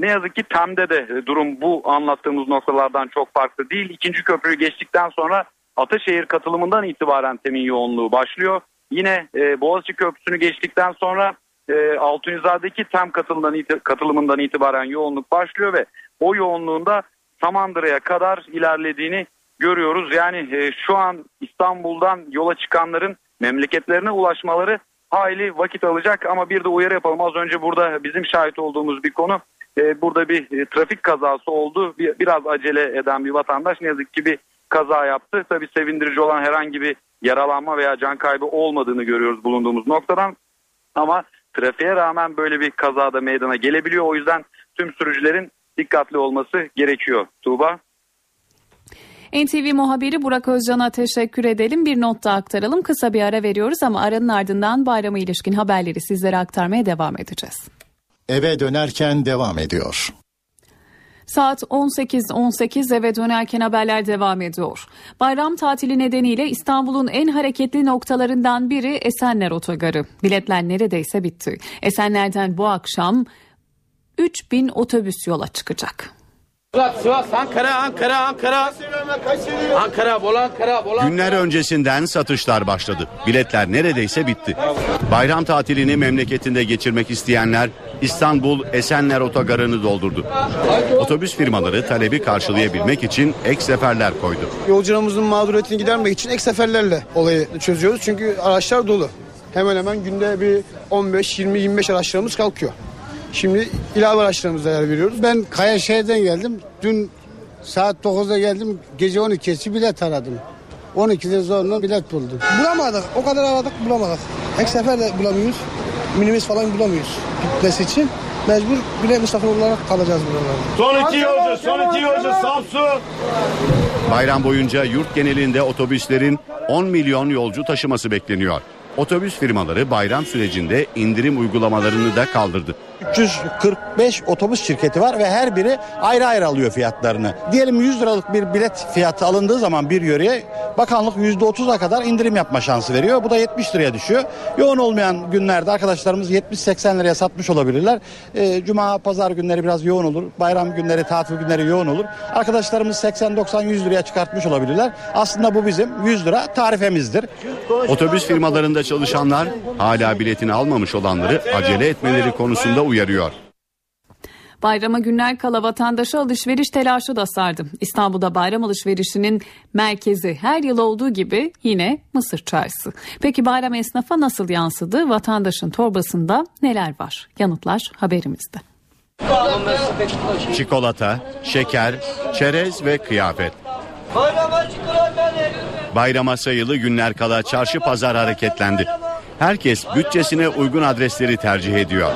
Ne yazık ki TEM'de de e, durum bu anlattığımız noktalardan çok farklı değil. İkinci köprüyü geçtikten sonra Ataşehir katılımından itibaren TEM'in yoğunluğu başlıyor. Yine e, Boğaziçi Köprüsü'nü geçtikten sonra e, Altunizade'deki TEM katılımından, katılımından itibaren yoğunluk başlıyor ve o yoğunluğunda Samandıra'ya kadar ilerlediğini görüyoruz. Yani e, şu an İstanbul'dan yola çıkanların memleketlerine ulaşmaları hayli vakit alacak ama bir de uyarı yapalım. Az önce burada bizim şahit olduğumuz bir konu e, burada bir e, trafik kazası oldu. Bir, biraz acele eden bir vatandaş ne yazık ki bir kaza yaptı. Tabii sevindirici olan herhangi bir yaralanma veya can kaybı olmadığını görüyoruz bulunduğumuz noktadan. Ama trafiğe rağmen böyle bir kazada meydana gelebiliyor. O yüzden tüm sürücülerin dikkatli olması gerekiyor. Tuğba. NTV muhabiri Burak Özcan'a teşekkür edelim. Bir not da aktaralım. Kısa bir ara veriyoruz ama aranın ardından bayrama ilişkin haberleri sizlere aktarmaya devam edeceğiz. Eve dönerken devam ediyor. Saat 18.18 eve dönerken haberler devam ediyor. Bayram tatili nedeniyle İstanbul'un en hareketli noktalarından biri Esenler Otogarı. Biletler neredeyse bitti. Esenler'den bu akşam 3000 otobüs yola çıkacak. Sivas, Ankara, Ankara, Ankara. Ankara, bol Ankara, bol Günler öncesinden satışlar başladı. Biletler neredeyse bitti. Bayram tatilini memleketinde geçirmek isteyenler İstanbul Esenler Otogarı'nı doldurdu. Otobüs firmaları talebi karşılayabilmek için ek seferler koydu. Yolcularımızın mağduriyetini gidermek için ek seferlerle olayı çözüyoruz. Çünkü araçlar dolu. Hemen hemen günde bir 15, 20, 25 araçlarımız kalkıyor. Şimdi ilave araçlarımıza yer veriyoruz. Ben Kayaşehir'den geldim. Dün saat 9'da geldim. Gece 12'si bilet aradım. 12'de zorla bilet buldum. Bulamadık. O kadar aradık bulamadık. Ek sefer de bulamıyoruz. Minibüs falan bulamıyoruz gitmesi için. Mecbur bile misafir olarak kalacağız buralarda. Son iki yolcu, son iki yolcu Samsun. Bayram boyunca yurt genelinde otobüslerin 10 milyon yolcu taşıması bekleniyor. Otobüs firmaları bayram sürecinde indirim uygulamalarını da kaldırdı. 345 otobüs şirketi var ve her biri ayrı ayrı alıyor fiyatlarını. Diyelim 100 liralık bir bilet fiyatı alındığı zaman bir yöreye bakanlık %30'a kadar indirim yapma şansı veriyor. Bu da 70 liraya düşüyor. Yoğun olmayan günlerde arkadaşlarımız 70-80 liraya satmış olabilirler. Ee, Cuma, pazar günleri biraz yoğun olur. Bayram günleri, tatil günleri yoğun olur. Arkadaşlarımız 80-90-100 liraya çıkartmış olabilirler. Aslında bu bizim 100 lira tarifemizdir. Otobüs firmalarında çalışanlar hala biletini almamış olanları acele etmeleri konusunda uyarıyor. Bayrama günler kala vatandaşı alışveriş telaşı da sardı. İstanbul'da bayram alışverişinin merkezi her yıl olduğu gibi yine Mısır Çarşısı. Peki bayram esnafa nasıl yansıdı? Vatandaşın torbasında neler var? Yanıtlar haberimizde. Çikolata, şeker, çerez ve kıyafet. Bayrama sayılı günler kala çarşı pazar hareketlendi. Herkes bütçesine uygun adresleri tercih ediyor.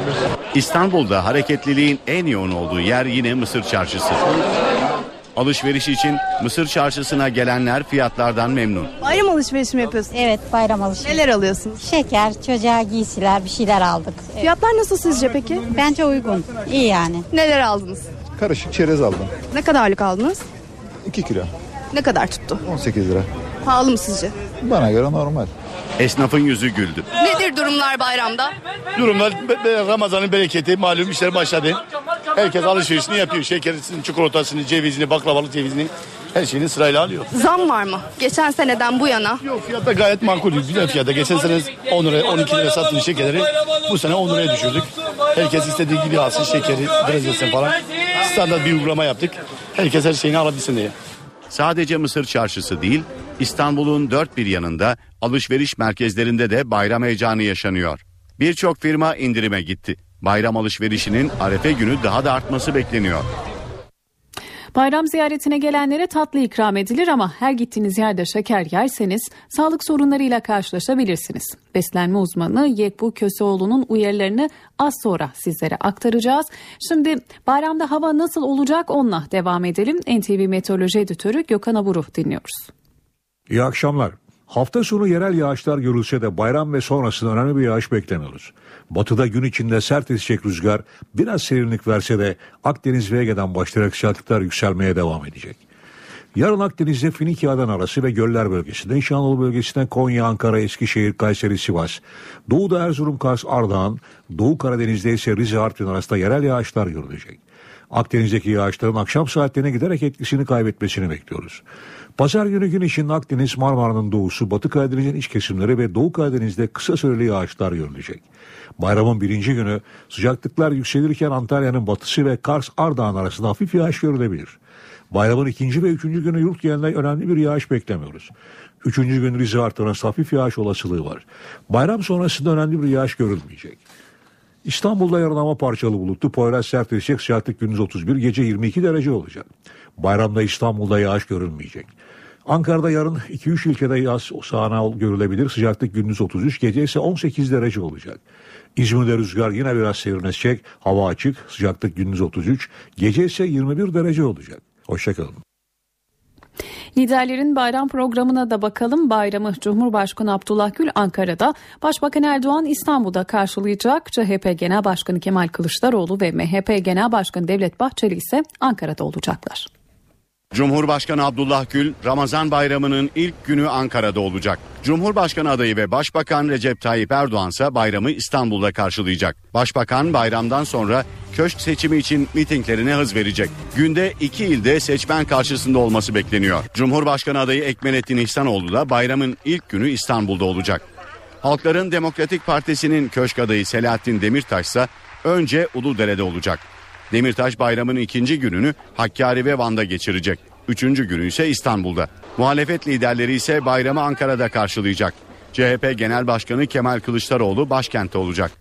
İstanbul'da hareketliliğin en yoğun olduğu yer yine Mısır Çarşısı. Alışveriş için Mısır Çarşısı'na gelenler fiyatlardan memnun. Bayram alışverişi mi yapıyorsunuz? Evet bayram alışverişi. Neler alıyorsunuz? Şeker, çocuğa giysiler bir şeyler aldık. Fiyatlar nasıl sizce peki? Bence uygun. İyi yani. Neler aldınız? Karışık çerez aldım. Ne kadarlık aldınız? 2 kilo. Ne kadar tuttu? 18 lira. Pahalı mı sizce? Bana göre normal. Esnafın yüzü güldü. Nedir durumlar bayramda? Durumlar Ramazan'ın bereketi malum işler başladı. Herkes alışverişini yapıyor. Şekerisini, çikolatasını, cevizini, baklavalı cevizini her şeyini sırayla alıyor. Zam var mı? Geçen seneden bu yana. Yok fiyatta gayet makul. Güzel fiyatta. Geçen sene 10 liraya 12 liraya sattığımız şekerleri bu sene 10 liraya düşürdük. Herkes istediği gibi alsın şekeri, brezilsin falan. Standart bir uygulama yaptık. Herkes her şeyini alabilsin diye. Sadece Mısır Çarşısı değil, İstanbul'un dört bir yanında alışveriş merkezlerinde de bayram heyecanı yaşanıyor. Birçok firma indirime gitti. Bayram alışverişinin arefe günü daha da artması bekleniyor. Bayram ziyaretine gelenlere tatlı ikram edilir ama her gittiğiniz yerde şeker yerseniz sağlık sorunlarıyla karşılaşabilirsiniz. Beslenme uzmanı Yekbu Köseoğlu'nun uyarılarını az sonra sizlere aktaracağız. Şimdi bayramda hava nasıl olacak onunla devam edelim. NTV Meteoroloji Editörü Gökhan Aburu dinliyoruz. İyi akşamlar. Hafta sonu yerel yağışlar görülse de bayram ve sonrasında önemli bir yağış beklemiyoruz. Batıda gün içinde sert esecek rüzgar biraz serinlik verse de Akdeniz ve Ege'den başlayarak sıcaklıklar yükselmeye devam edecek. Yarın Akdeniz'de Finikya'dan arası ve göller bölgesinde, Anadolu bölgesinde Konya, Ankara, Eskişehir, Kayseri, Sivas, Doğu'da Erzurum, Kars, Ardahan, Doğu Karadeniz'de ise Rize, Artvin arasında yerel yağışlar görülecek. Akdeniz'deki yağışların akşam saatlerine giderek etkisini kaybetmesini bekliyoruz. Pazar günü gün içinde Akdeniz, Marmara'nın doğusu, Batı Karadeniz'in iç kesimleri ve Doğu Karadeniz'de kısa süreli yağışlar görülecek. Bayramın birinci günü sıcaklıklar yükselirken Antalya'nın batısı ve Kars Ardahan arasında hafif yağış görülebilir. Bayramın ikinci ve üçüncü günü yurt genelinde önemli bir yağış beklemiyoruz. Üçüncü gün Rize Art'ta hafif yağış olasılığı var. Bayram sonrasında önemli bir yağış görülmeyecek. İstanbul'da yarın hava parçalı bulutlu, Poyraz sert esecek, sıcaklık gündüz 31, gece 22 derece olacak. Bayramda İstanbul'da yağış görülmeyecek. Ankara'da yarın 2-3 ilçede yaz sağanağı görülebilir. Sıcaklık gündüz 33, gece ise 18 derece olacak. İzmir'de rüzgar yine biraz serinleşecek. Hava açık, sıcaklık gündüz 33, gece ise 21 derece olacak. Hoşçakalın. Liderlerin bayram programına da bakalım. Bayramı Cumhurbaşkanı Abdullah Gül Ankara'da, Başbakan Erdoğan İstanbul'da karşılayacak. CHP Genel Başkanı Kemal Kılıçdaroğlu ve MHP Genel Başkanı Devlet Bahçeli ise Ankara'da olacaklar. Cumhurbaşkanı Abdullah Gül Ramazan bayramının ilk günü Ankara'da olacak. Cumhurbaşkanı adayı ve Başbakan Recep Tayyip Erdoğan ise bayramı İstanbul'da karşılayacak. Başbakan bayramdan sonra köşk seçimi için mitinglerine hız verecek. Günde iki ilde seçmen karşısında olması bekleniyor. Cumhurbaşkanı adayı Ekmelettin İhsanoğlu da bayramın ilk günü İstanbul'da olacak. Halkların Demokratik Partisi'nin köşk adayı Selahattin Demirtaş ise önce Uludere'de olacak. Demirtaş bayramın ikinci gününü Hakkari ve Van'da geçirecek. Üçüncü günü ise İstanbul'da. Muhalefet liderleri ise bayramı Ankara'da karşılayacak. CHP Genel Başkanı Kemal Kılıçdaroğlu başkentte olacak.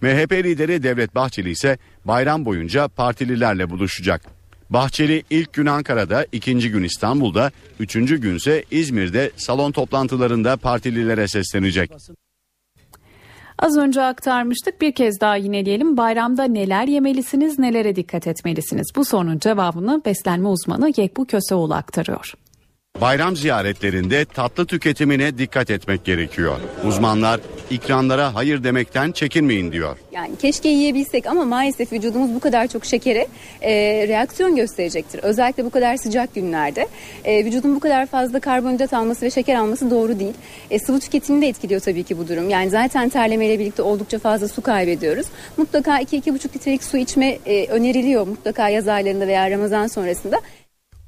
MHP lideri Devlet Bahçeli ise bayram boyunca partililerle buluşacak. Bahçeli ilk gün Ankara'da, ikinci gün İstanbul'da, üçüncü gün ise İzmir'de salon toplantılarında partililere seslenecek. Az önce aktarmıştık bir kez daha yineleyelim. Bayramda neler yemelisiniz, nelere dikkat etmelisiniz? Bu sorunun cevabını beslenme uzmanı Yekbu Köseoğlu aktarıyor. Bayram ziyaretlerinde tatlı tüketimine dikkat etmek gerekiyor. Uzmanlar ikramlara hayır demekten çekinmeyin diyor. Yani keşke yiyebilsek ama maalesef vücudumuz bu kadar çok şekere e, reaksiyon gösterecektir. Özellikle bu kadar sıcak günlerde. E, vücudun bu kadar fazla karbonhidrat alması ve şeker alması doğru değil. E, sıvı tüketimini de etkiliyor tabii ki bu durum. Yani zaten terlemeyle birlikte oldukça fazla su kaybediyoruz. Mutlaka 2-2,5 litrelik su içme e, öneriliyor mutlaka yaz aylarında veya Ramazan sonrasında.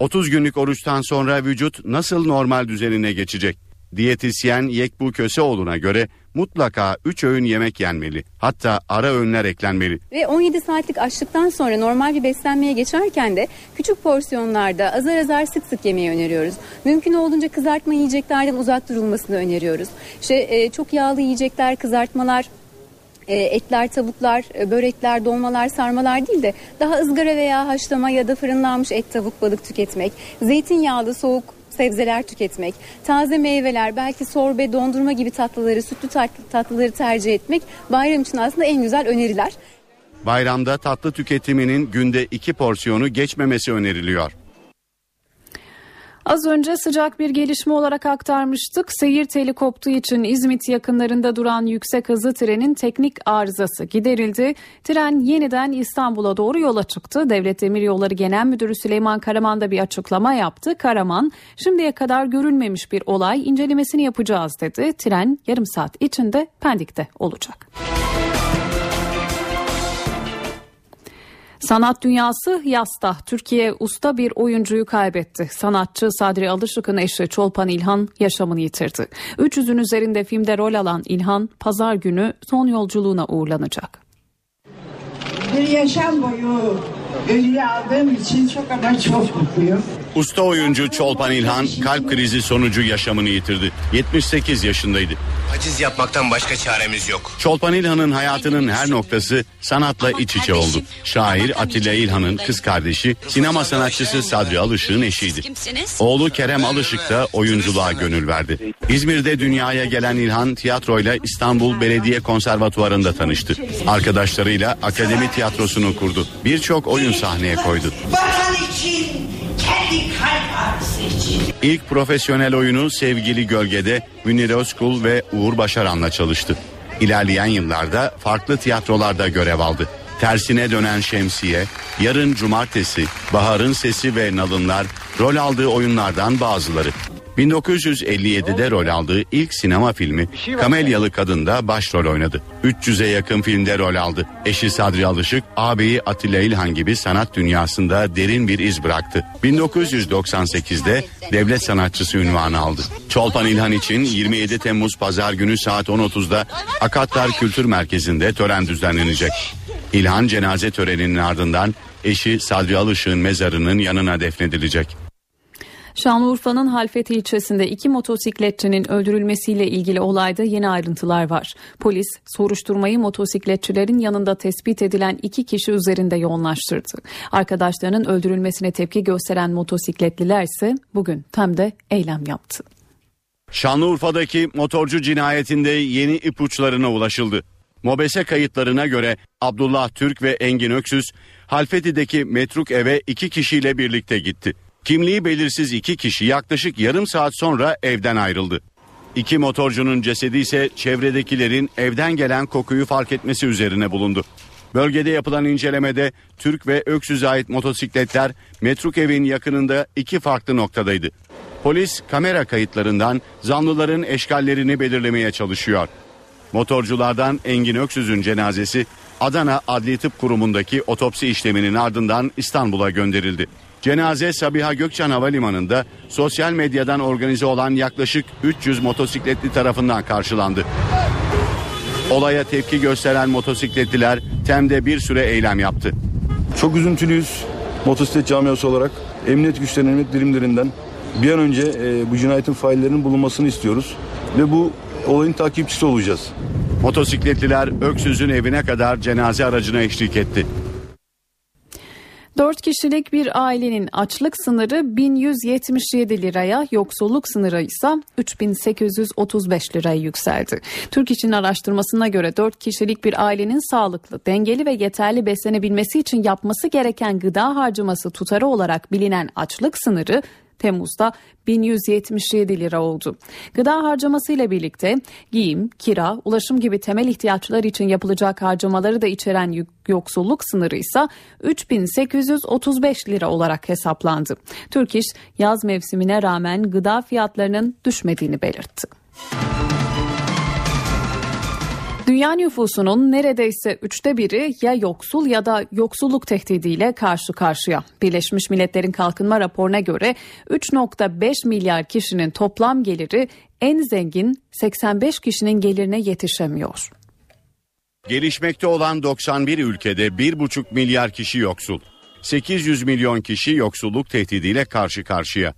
30 günlük oruçtan sonra vücut nasıl normal düzenine geçecek? Diyetisyen Yekbu Köseoğlu'na göre mutlaka 3 öğün yemek yenmeli. Hatta ara öğünler eklenmeli. Ve 17 saatlik açlıktan sonra normal bir beslenmeye geçerken de küçük porsiyonlarda azar azar sık sık yemeyi öneriyoruz. Mümkün olduğunca kızartma yiyeceklerden uzak durulmasını öneriyoruz. İşte e, çok yağlı yiyecekler, kızartmalar e, etler, tavuklar, e, börekler, dolmalar, sarmalar değil de daha ızgara veya haşlama ya da fırınlanmış et, tavuk, balık tüketmek, zeytinyağlı, soğuk sebzeler tüketmek, taze meyveler, belki sorbe, dondurma gibi tatlıları, sütlü tat- tatlıları tercih etmek bayram için aslında en güzel öneriler. Bayramda tatlı tüketiminin günde 2 porsiyonu geçmemesi öneriliyor. Az önce sıcak bir gelişme olarak aktarmıştık. Seyir teli koptuğu için İzmit yakınlarında duran yüksek hızlı trenin teknik arızası giderildi. Tren yeniden İstanbul'a doğru yola çıktı. Devlet Demiryolları Genel Müdürü Süleyman Karaman da bir açıklama yaptı. Karaman, şimdiye kadar görülmemiş bir olay incelemesini yapacağız dedi. Tren yarım saat içinde Pendik'te olacak. Sanat dünyası yasta. Türkiye usta bir oyuncuyu kaybetti. Sanatçı Sadri Alışık'ın eşi Çolpan İlhan yaşamını yitirdi. 300'ün üzerinde filmde rol alan İlhan pazar günü son yolculuğuna uğurlanacak. Bir yaşam boyu ödülü aldığım için çok ama çok mutluyum. Usta oyuncu Çolpan İlhan kalp krizi sonucu yaşamını yitirdi. 78 yaşındaydı. Aciz yapmaktan başka çaremiz yok. Çolpan İlhan'ın hayatının her noktası sanatla iç içe oldu. Şair Atilla İlhan'ın kız kardeşi, sinema sanatçısı Sadri Alışık'ın eşiydi. Oğlu Kerem Alışık da oyunculuğa gönül verdi. İzmir'de dünyaya gelen İlhan tiyatroyla İstanbul Belediye Konservatuvarı'nda tanıştı. Arkadaşlarıyla Akademi Tiyatrosu'nu kurdu. Birçok oyun sahneye koydu. Vatan için, kendi kalp ağrısı için. İlk profesyonel oyunu Sevgili Gölge'de Münir Özkul ve Uğur Başaran'la çalıştı. İlerleyen yıllarda farklı tiyatrolarda görev aldı. Tersine dönen Şemsiye, Yarın Cumartesi, Bahar'ın Sesi ve Nalınlar rol aldığı oyunlardan bazıları. 1957'de rol aldığı ilk sinema filmi Kamelyalı Kadın'da başrol oynadı. 300'e yakın filmde rol aldı. Eşi Sadri Alışık, ağabeyi Atilla İlhan gibi sanat dünyasında derin bir iz bıraktı. 1998'de devlet sanatçısı ünvanı aldı. Çolpan İlhan için 27 Temmuz Pazar günü saat 10.30'da Akatlar Kültür Merkezi'nde tören düzenlenecek. İlhan cenaze töreninin ardından eşi Sadri Alışık'ın mezarının yanına defnedilecek. Şanlıurfa'nın Halfeti ilçesinde iki motosikletçinin öldürülmesiyle ilgili olayda yeni ayrıntılar var. Polis soruşturmayı motosikletçilerin yanında tespit edilen iki kişi üzerinde yoğunlaştırdı. Arkadaşlarının öldürülmesine tepki gösteren motosikletliler ise bugün Tem'de eylem yaptı. Şanlıurfa'daki motorcu cinayetinde yeni ipuçlarına ulaşıldı. Mobese kayıtlarına göre Abdullah Türk ve Engin Öksüz Halfeti'deki metruk eve iki kişiyle birlikte gitti. Kimliği belirsiz iki kişi yaklaşık yarım saat sonra evden ayrıldı. İki motorcunun cesedi ise çevredekilerin evden gelen kokuyu fark etmesi üzerine bulundu. Bölgede yapılan incelemede Türk ve Öksüz'e ait motosikletler metruk evin yakınında iki farklı noktadaydı. Polis kamera kayıtlarından zanlıların eşkallerini belirlemeye çalışıyor. Motorculardan Engin Öksüz'ün cenazesi Adana Adli Tıp Kurumu'ndaki otopsi işleminin ardından İstanbul'a gönderildi. Cenaze Sabiha Gökçen Havalimanı'nda sosyal medyadan organize olan yaklaşık 300 motosikletli tarafından karşılandı. Olaya tepki gösteren motosikletliler Tem'de bir süre eylem yaptı. Çok üzüntülüyüz motosiklet camiası olarak. Emniyet güçlerinin, emniyet birimlerinden bir an önce e, bu cinayetin faillerinin bulunmasını istiyoruz. Ve bu olayın takipçisi olacağız. Motosikletliler Öksüz'ün evine kadar cenaze aracına eşlik etti. 4 kişilik bir ailenin açlık sınırı 1177 liraya, yoksulluk sınırı ise 3835 liraya yükseldi. Türk İş'in araştırmasına göre 4 kişilik bir ailenin sağlıklı, dengeli ve yeterli beslenebilmesi için yapması gereken gıda harcaması tutarı olarak bilinen açlık sınırı Temmuz'da 1177 lira oldu. Gıda harcamasıyla birlikte giyim, kira, ulaşım gibi temel ihtiyaçlar için yapılacak harcamaları da içeren yoksulluk sınırı ise 3835 lira olarak hesaplandı. Türk İş yaz mevsimine rağmen gıda fiyatlarının düşmediğini belirtti. Dünya nüfusunun neredeyse üçte biri ya yoksul ya da yoksulluk tehdidiyle karşı karşıya. Birleşmiş Milletler'in kalkınma raporuna göre 3.5 milyar kişinin toplam geliri en zengin 85 kişinin gelirine yetişemiyor. Gelişmekte olan 91 ülkede 1,5 milyar kişi yoksul. 800 milyon kişi yoksulluk tehdidiyle karşı karşıya.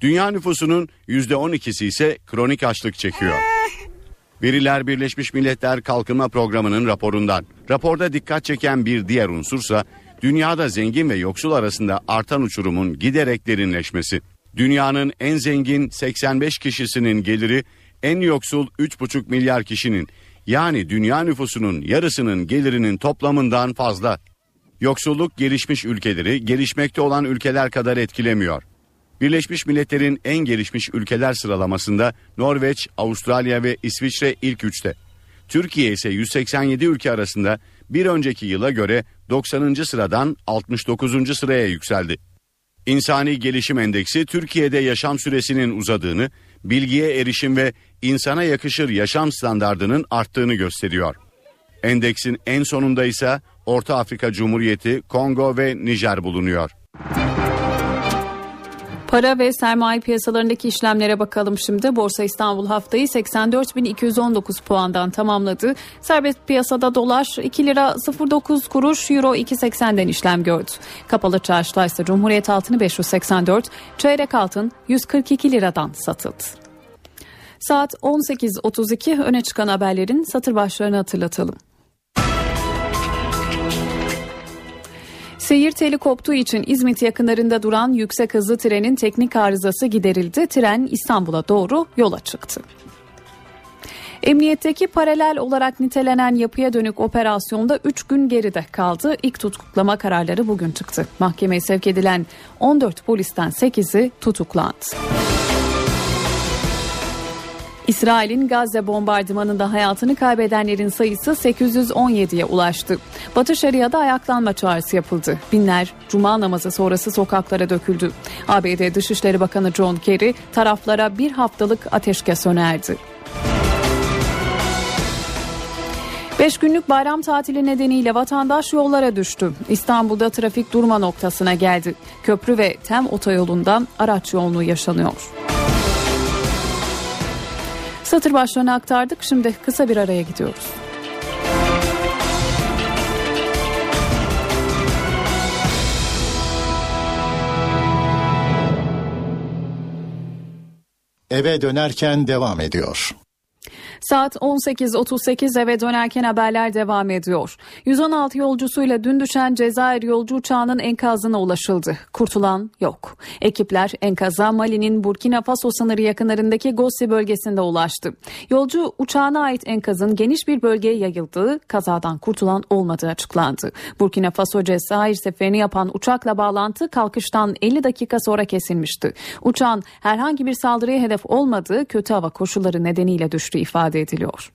Dünya nüfusunun %12'si ise kronik açlık çekiyor. Veriler Birleşmiş Milletler Kalkınma Programı'nın raporundan. Raporda dikkat çeken bir diğer unsursa dünyada zengin ve yoksul arasında artan uçurumun giderek derinleşmesi. Dünyanın en zengin 85 kişisinin geliri en yoksul 3,5 milyar kişinin yani dünya nüfusunun yarısının gelirinin toplamından fazla. Yoksulluk gelişmiş ülkeleri gelişmekte olan ülkeler kadar etkilemiyor. Birleşmiş Milletler'in en gelişmiş ülkeler sıralamasında Norveç, Avustralya ve İsviçre ilk üçte. Türkiye ise 187 ülke arasında bir önceki yıla göre 90. sıradan 69. sıraya yükseldi. İnsani Gelişim Endeksi Türkiye'de yaşam süresinin uzadığını, bilgiye erişim ve insana yakışır yaşam standardının arttığını gösteriyor. Endeksin en sonunda ise Orta Afrika Cumhuriyeti, Kongo ve Nijer bulunuyor. Para ve sermaye piyasalarındaki işlemlere bakalım şimdi. Borsa İstanbul haftayı 84.219 puandan tamamladı. Serbest piyasada dolar 2 lira 09 kuruş, euro 2.80'den işlem gördü. Kapalı çarşıda ise Cumhuriyet altını 584, çeyrek altın 142 liradan satıldı. Saat 18.32 öne çıkan haberlerin satır başlarını hatırlatalım. Seyir teli koptuğu için İzmit yakınlarında duran yüksek hızlı trenin teknik arızası giderildi. Tren İstanbul'a doğru yola çıktı. Emniyetteki paralel olarak nitelenen yapıya dönük operasyonda 3 gün geride kaldı. İlk tutuklama kararları bugün çıktı. Mahkemeye sevk edilen 14 polisten 8'i tutuklandı. İsrail'in Gazze bombardımanında hayatını kaybedenlerin sayısı 817'ye ulaştı. Batı Şeria'da ayaklanma çağrısı yapıldı. Binler cuma namazı sonrası sokaklara döküldü. ABD Dışişleri Bakanı John Kerry taraflara bir haftalık ateşkes önerdi. Beş günlük bayram tatili nedeniyle vatandaş yollara düştü. İstanbul'da trafik durma noktasına geldi. Köprü ve Tem otoyolunda araç yoğunluğu yaşanıyor. Satır başlarını aktardık. Şimdi kısa bir araya gidiyoruz. Eve dönerken devam ediyor. Saat 18.38 eve dönerken haberler devam ediyor. 116 yolcusuyla dün düşen Cezayir yolcu uçağının enkazına ulaşıldı. Kurtulan yok. Ekipler enkaza Mali'nin Burkina Faso sınırı yakınlarındaki Gossi bölgesinde ulaştı. Yolcu uçağına ait enkazın geniş bir bölgeye yayıldığı, kazadan kurtulan olmadığı açıklandı. Burkina Faso Cezayir seferini yapan uçakla bağlantı kalkıştan 50 dakika sonra kesilmişti. Uçağın herhangi bir saldırıya hedef olmadığı kötü hava koşulları nedeniyle düştü ifade ediliyor.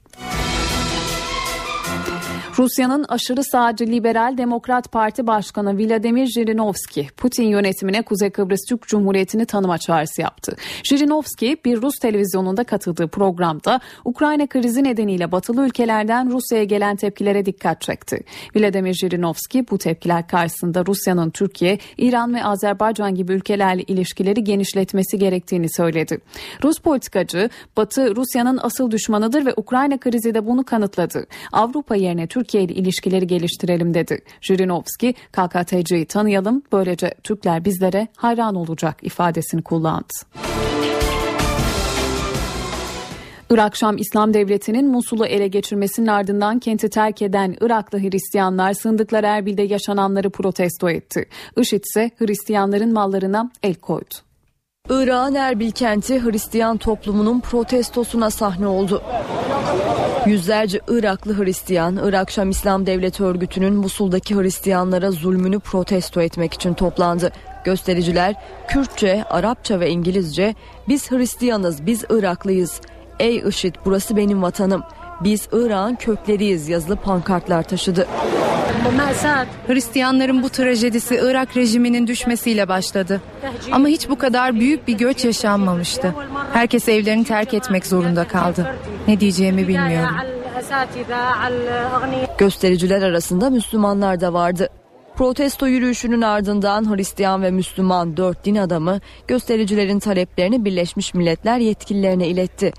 Rusya'nın aşırı sağcı Liberal Demokrat Parti Başkanı Vladimir Jirinovski, Putin yönetimine Kuzey Kıbrıs Türk Cumhuriyeti'ni tanıma çağrısı yaptı. Jirinovski bir Rus televizyonunda katıldığı programda Ukrayna krizi nedeniyle batılı ülkelerden Rusya'ya gelen tepkilere dikkat çekti. Vladimir Jirinovski bu tepkiler karşısında Rusya'nın Türkiye, İran ve Azerbaycan gibi ülkelerle ilişkileri genişletmesi gerektiğini söyledi. Rus politikacı, Batı Rusya'nın asıl düşmanıdır ve Ukrayna krizi de bunu kanıtladı. Avrupa yerine Türkiye Türkiye ile ilişkileri geliştirelim dedi. Jirinovski KKTC'yi tanıyalım böylece Türkler bizlere hayran olacak ifadesini kullandı. Irak Şam İslam Devleti'nin Musul'u ele geçirmesinin ardından kenti terk eden Iraklı Hristiyanlar sındıkları Erbil'de yaşananları protesto etti. IŞİD ise Hristiyanların mallarına el koydu. Irak'ın Erbil kenti Hristiyan toplumunun protestosuna sahne oldu. Yüzlerce Iraklı Hristiyan, Irak Şam İslam Devleti örgütünün Musul'daki Hristiyanlara zulmünü protesto etmek için toplandı. Göstericiler Kürtçe, Arapça ve İngilizce biz Hristiyanız, biz Iraklıyız. Ey IŞİD burası benim vatanım. Biz Irak'ın kökleriyiz yazılı pankartlar taşıdı. Hristiyanların bu trajedisi Irak rejiminin düşmesiyle başladı. Ama hiç bu kadar büyük bir göç yaşanmamıştı. Herkes evlerini terk etmek zorunda kaldı. Ne diyeceğimi bilmiyorum. Göstericiler arasında Müslümanlar da vardı. Protesto yürüyüşünün ardından Hristiyan ve Müslüman dört din adamı göstericilerin taleplerini Birleşmiş Milletler yetkililerine iletti.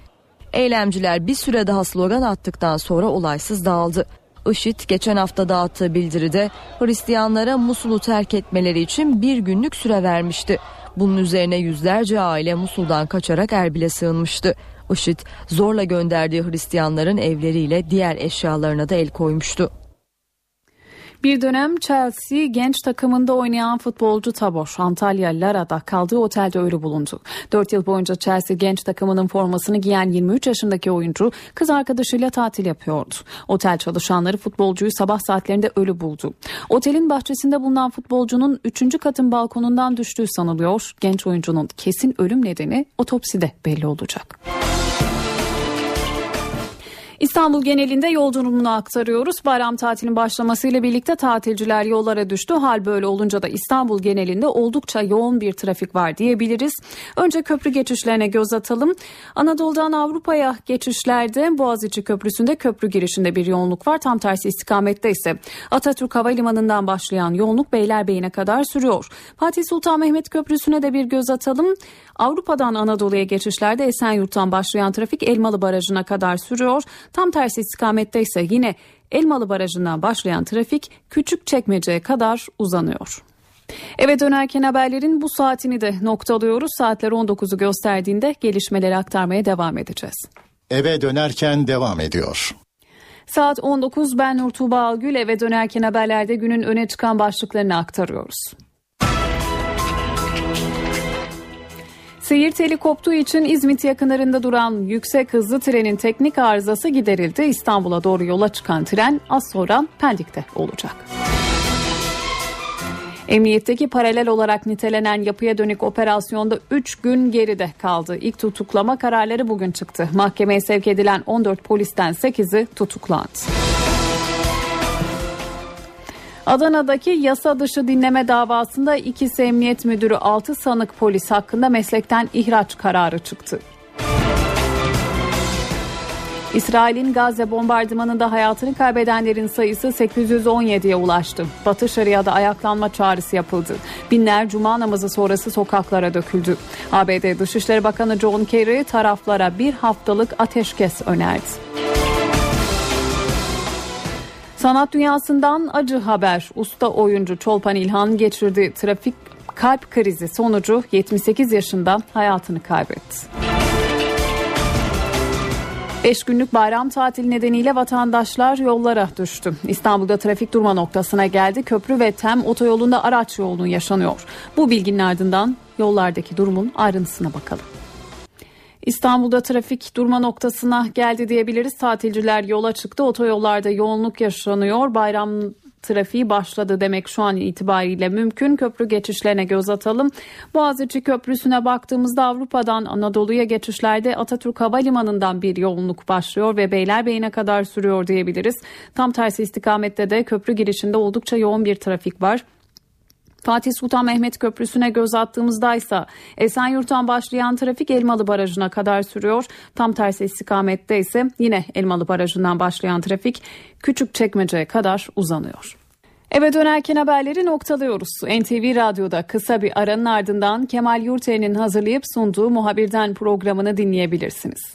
Eylemciler bir süre daha slogan attıktan sonra olaysız dağıldı. IŞİD geçen hafta dağıttığı bildiride Hristiyanlara Musul'u terk etmeleri için bir günlük süre vermişti. Bunun üzerine yüzlerce aile Musul'dan kaçarak Erbil'e sığınmıştı. IŞİD zorla gönderdiği Hristiyanların evleriyle diğer eşyalarına da el koymuştu. Bir dönem Chelsea genç takımında oynayan futbolcu Tabor Antalya Lara'da kaldığı otelde ölü bulundu. 4 yıl boyunca Chelsea genç takımının formasını giyen 23 yaşındaki oyuncu kız arkadaşıyla tatil yapıyordu. Otel çalışanları futbolcuyu sabah saatlerinde ölü buldu. Otelin bahçesinde bulunan futbolcunun 3. katın balkonundan düştüğü sanılıyor. Genç oyuncunun kesin ölüm nedeni otopside belli olacak. İstanbul genelinde yol durumunu aktarıyoruz. Bayram tatilinin başlamasıyla birlikte tatilciler yollara düştü. Hal böyle olunca da İstanbul genelinde oldukça yoğun bir trafik var diyebiliriz. Önce köprü geçişlerine göz atalım. Anadolu'dan Avrupa'ya geçişlerde Boğaziçi Köprüsü'nde köprü girişinde bir yoğunluk var. Tam tersi istikamette ise Atatürk Havalimanı'ndan başlayan yoğunluk Beylerbeyi'ne kadar sürüyor. Fatih Sultan Mehmet Köprüsü'ne de bir göz atalım. Avrupa'dan Anadolu'ya geçişlerde Esenyurt'tan başlayan trafik Elmalı Barajı'na kadar sürüyor. Tam tersi istikamette ise yine Elmalı Barajı'ndan başlayan trafik küçük çekmeceye kadar uzanıyor. Eve dönerken haberlerin bu saatini de noktalıyoruz. Saatler 19'u gösterdiğinde gelişmeleri aktarmaya devam edeceğiz. Eve dönerken devam ediyor. Saat 19 ben Nur Tuğba Algül eve dönerken haberlerde günün öne çıkan başlıklarını aktarıyoruz. Seyir teli koptuğu için İzmit yakınlarında duran yüksek hızlı trenin teknik arızası giderildi. İstanbul'a doğru yola çıkan tren az sonra Pendik'te olacak. Emniyetteki paralel olarak nitelenen yapıya dönük operasyonda 3 gün geride kaldı. İlk tutuklama kararları bugün çıktı. Mahkemeye sevk edilen 14 polisten 8'i tutuklandı. Adana'daki yasa dışı dinleme davasında ikisi emniyet müdürü 6 sanık polis hakkında meslekten ihraç kararı çıktı. İsrail'in Gazze bombardımanında hayatını kaybedenlerin sayısı 817'ye ulaştı. Batı Şeria'da ayaklanma çağrısı yapıldı. Binler cuma namazı sonrası sokaklara döküldü. ABD Dışişleri Bakanı John Kerry taraflara bir haftalık ateşkes önerdi. Sanat dünyasından acı haber. Usta oyuncu Çolpan İlhan geçirdiği trafik kalp krizi sonucu 78 yaşında hayatını kaybetti. 5 günlük bayram tatili nedeniyle vatandaşlar yollara düştü. İstanbul'da trafik durma noktasına geldi. Köprü ve TEM otoyolunda araç yoğunluğu yaşanıyor. Bu bilginin ardından yollardaki durumun ayrıntısına bakalım. İstanbul'da trafik durma noktasına geldi diyebiliriz. Tatilciler yola çıktı. Otoyollarda yoğunluk yaşanıyor. Bayram trafiği başladı demek şu an itibariyle mümkün. Köprü geçişlerine göz atalım. Boğaziçi Köprüsü'ne baktığımızda Avrupa'dan Anadolu'ya geçişlerde Atatürk Havalimanı'ndan bir yoğunluk başlıyor ve Beylerbeyi'ne kadar sürüyor diyebiliriz. Tam tersi istikamette de köprü girişinde oldukça yoğun bir trafik var. Fatih Sultan Mehmet Köprüsü'ne göz attığımızda ise Esenyurt'tan başlayan trafik Elmalı Barajı'na kadar sürüyor. Tam tersi istikamette ise yine Elmalı Barajı'ndan başlayan trafik Küçükçekmece'ye kadar uzanıyor. Eve dönerken haberleri noktalıyoruz. NTV Radyo'da kısa bir aranın ardından Kemal Yurter'in hazırlayıp sunduğu muhabirden programını dinleyebilirsiniz.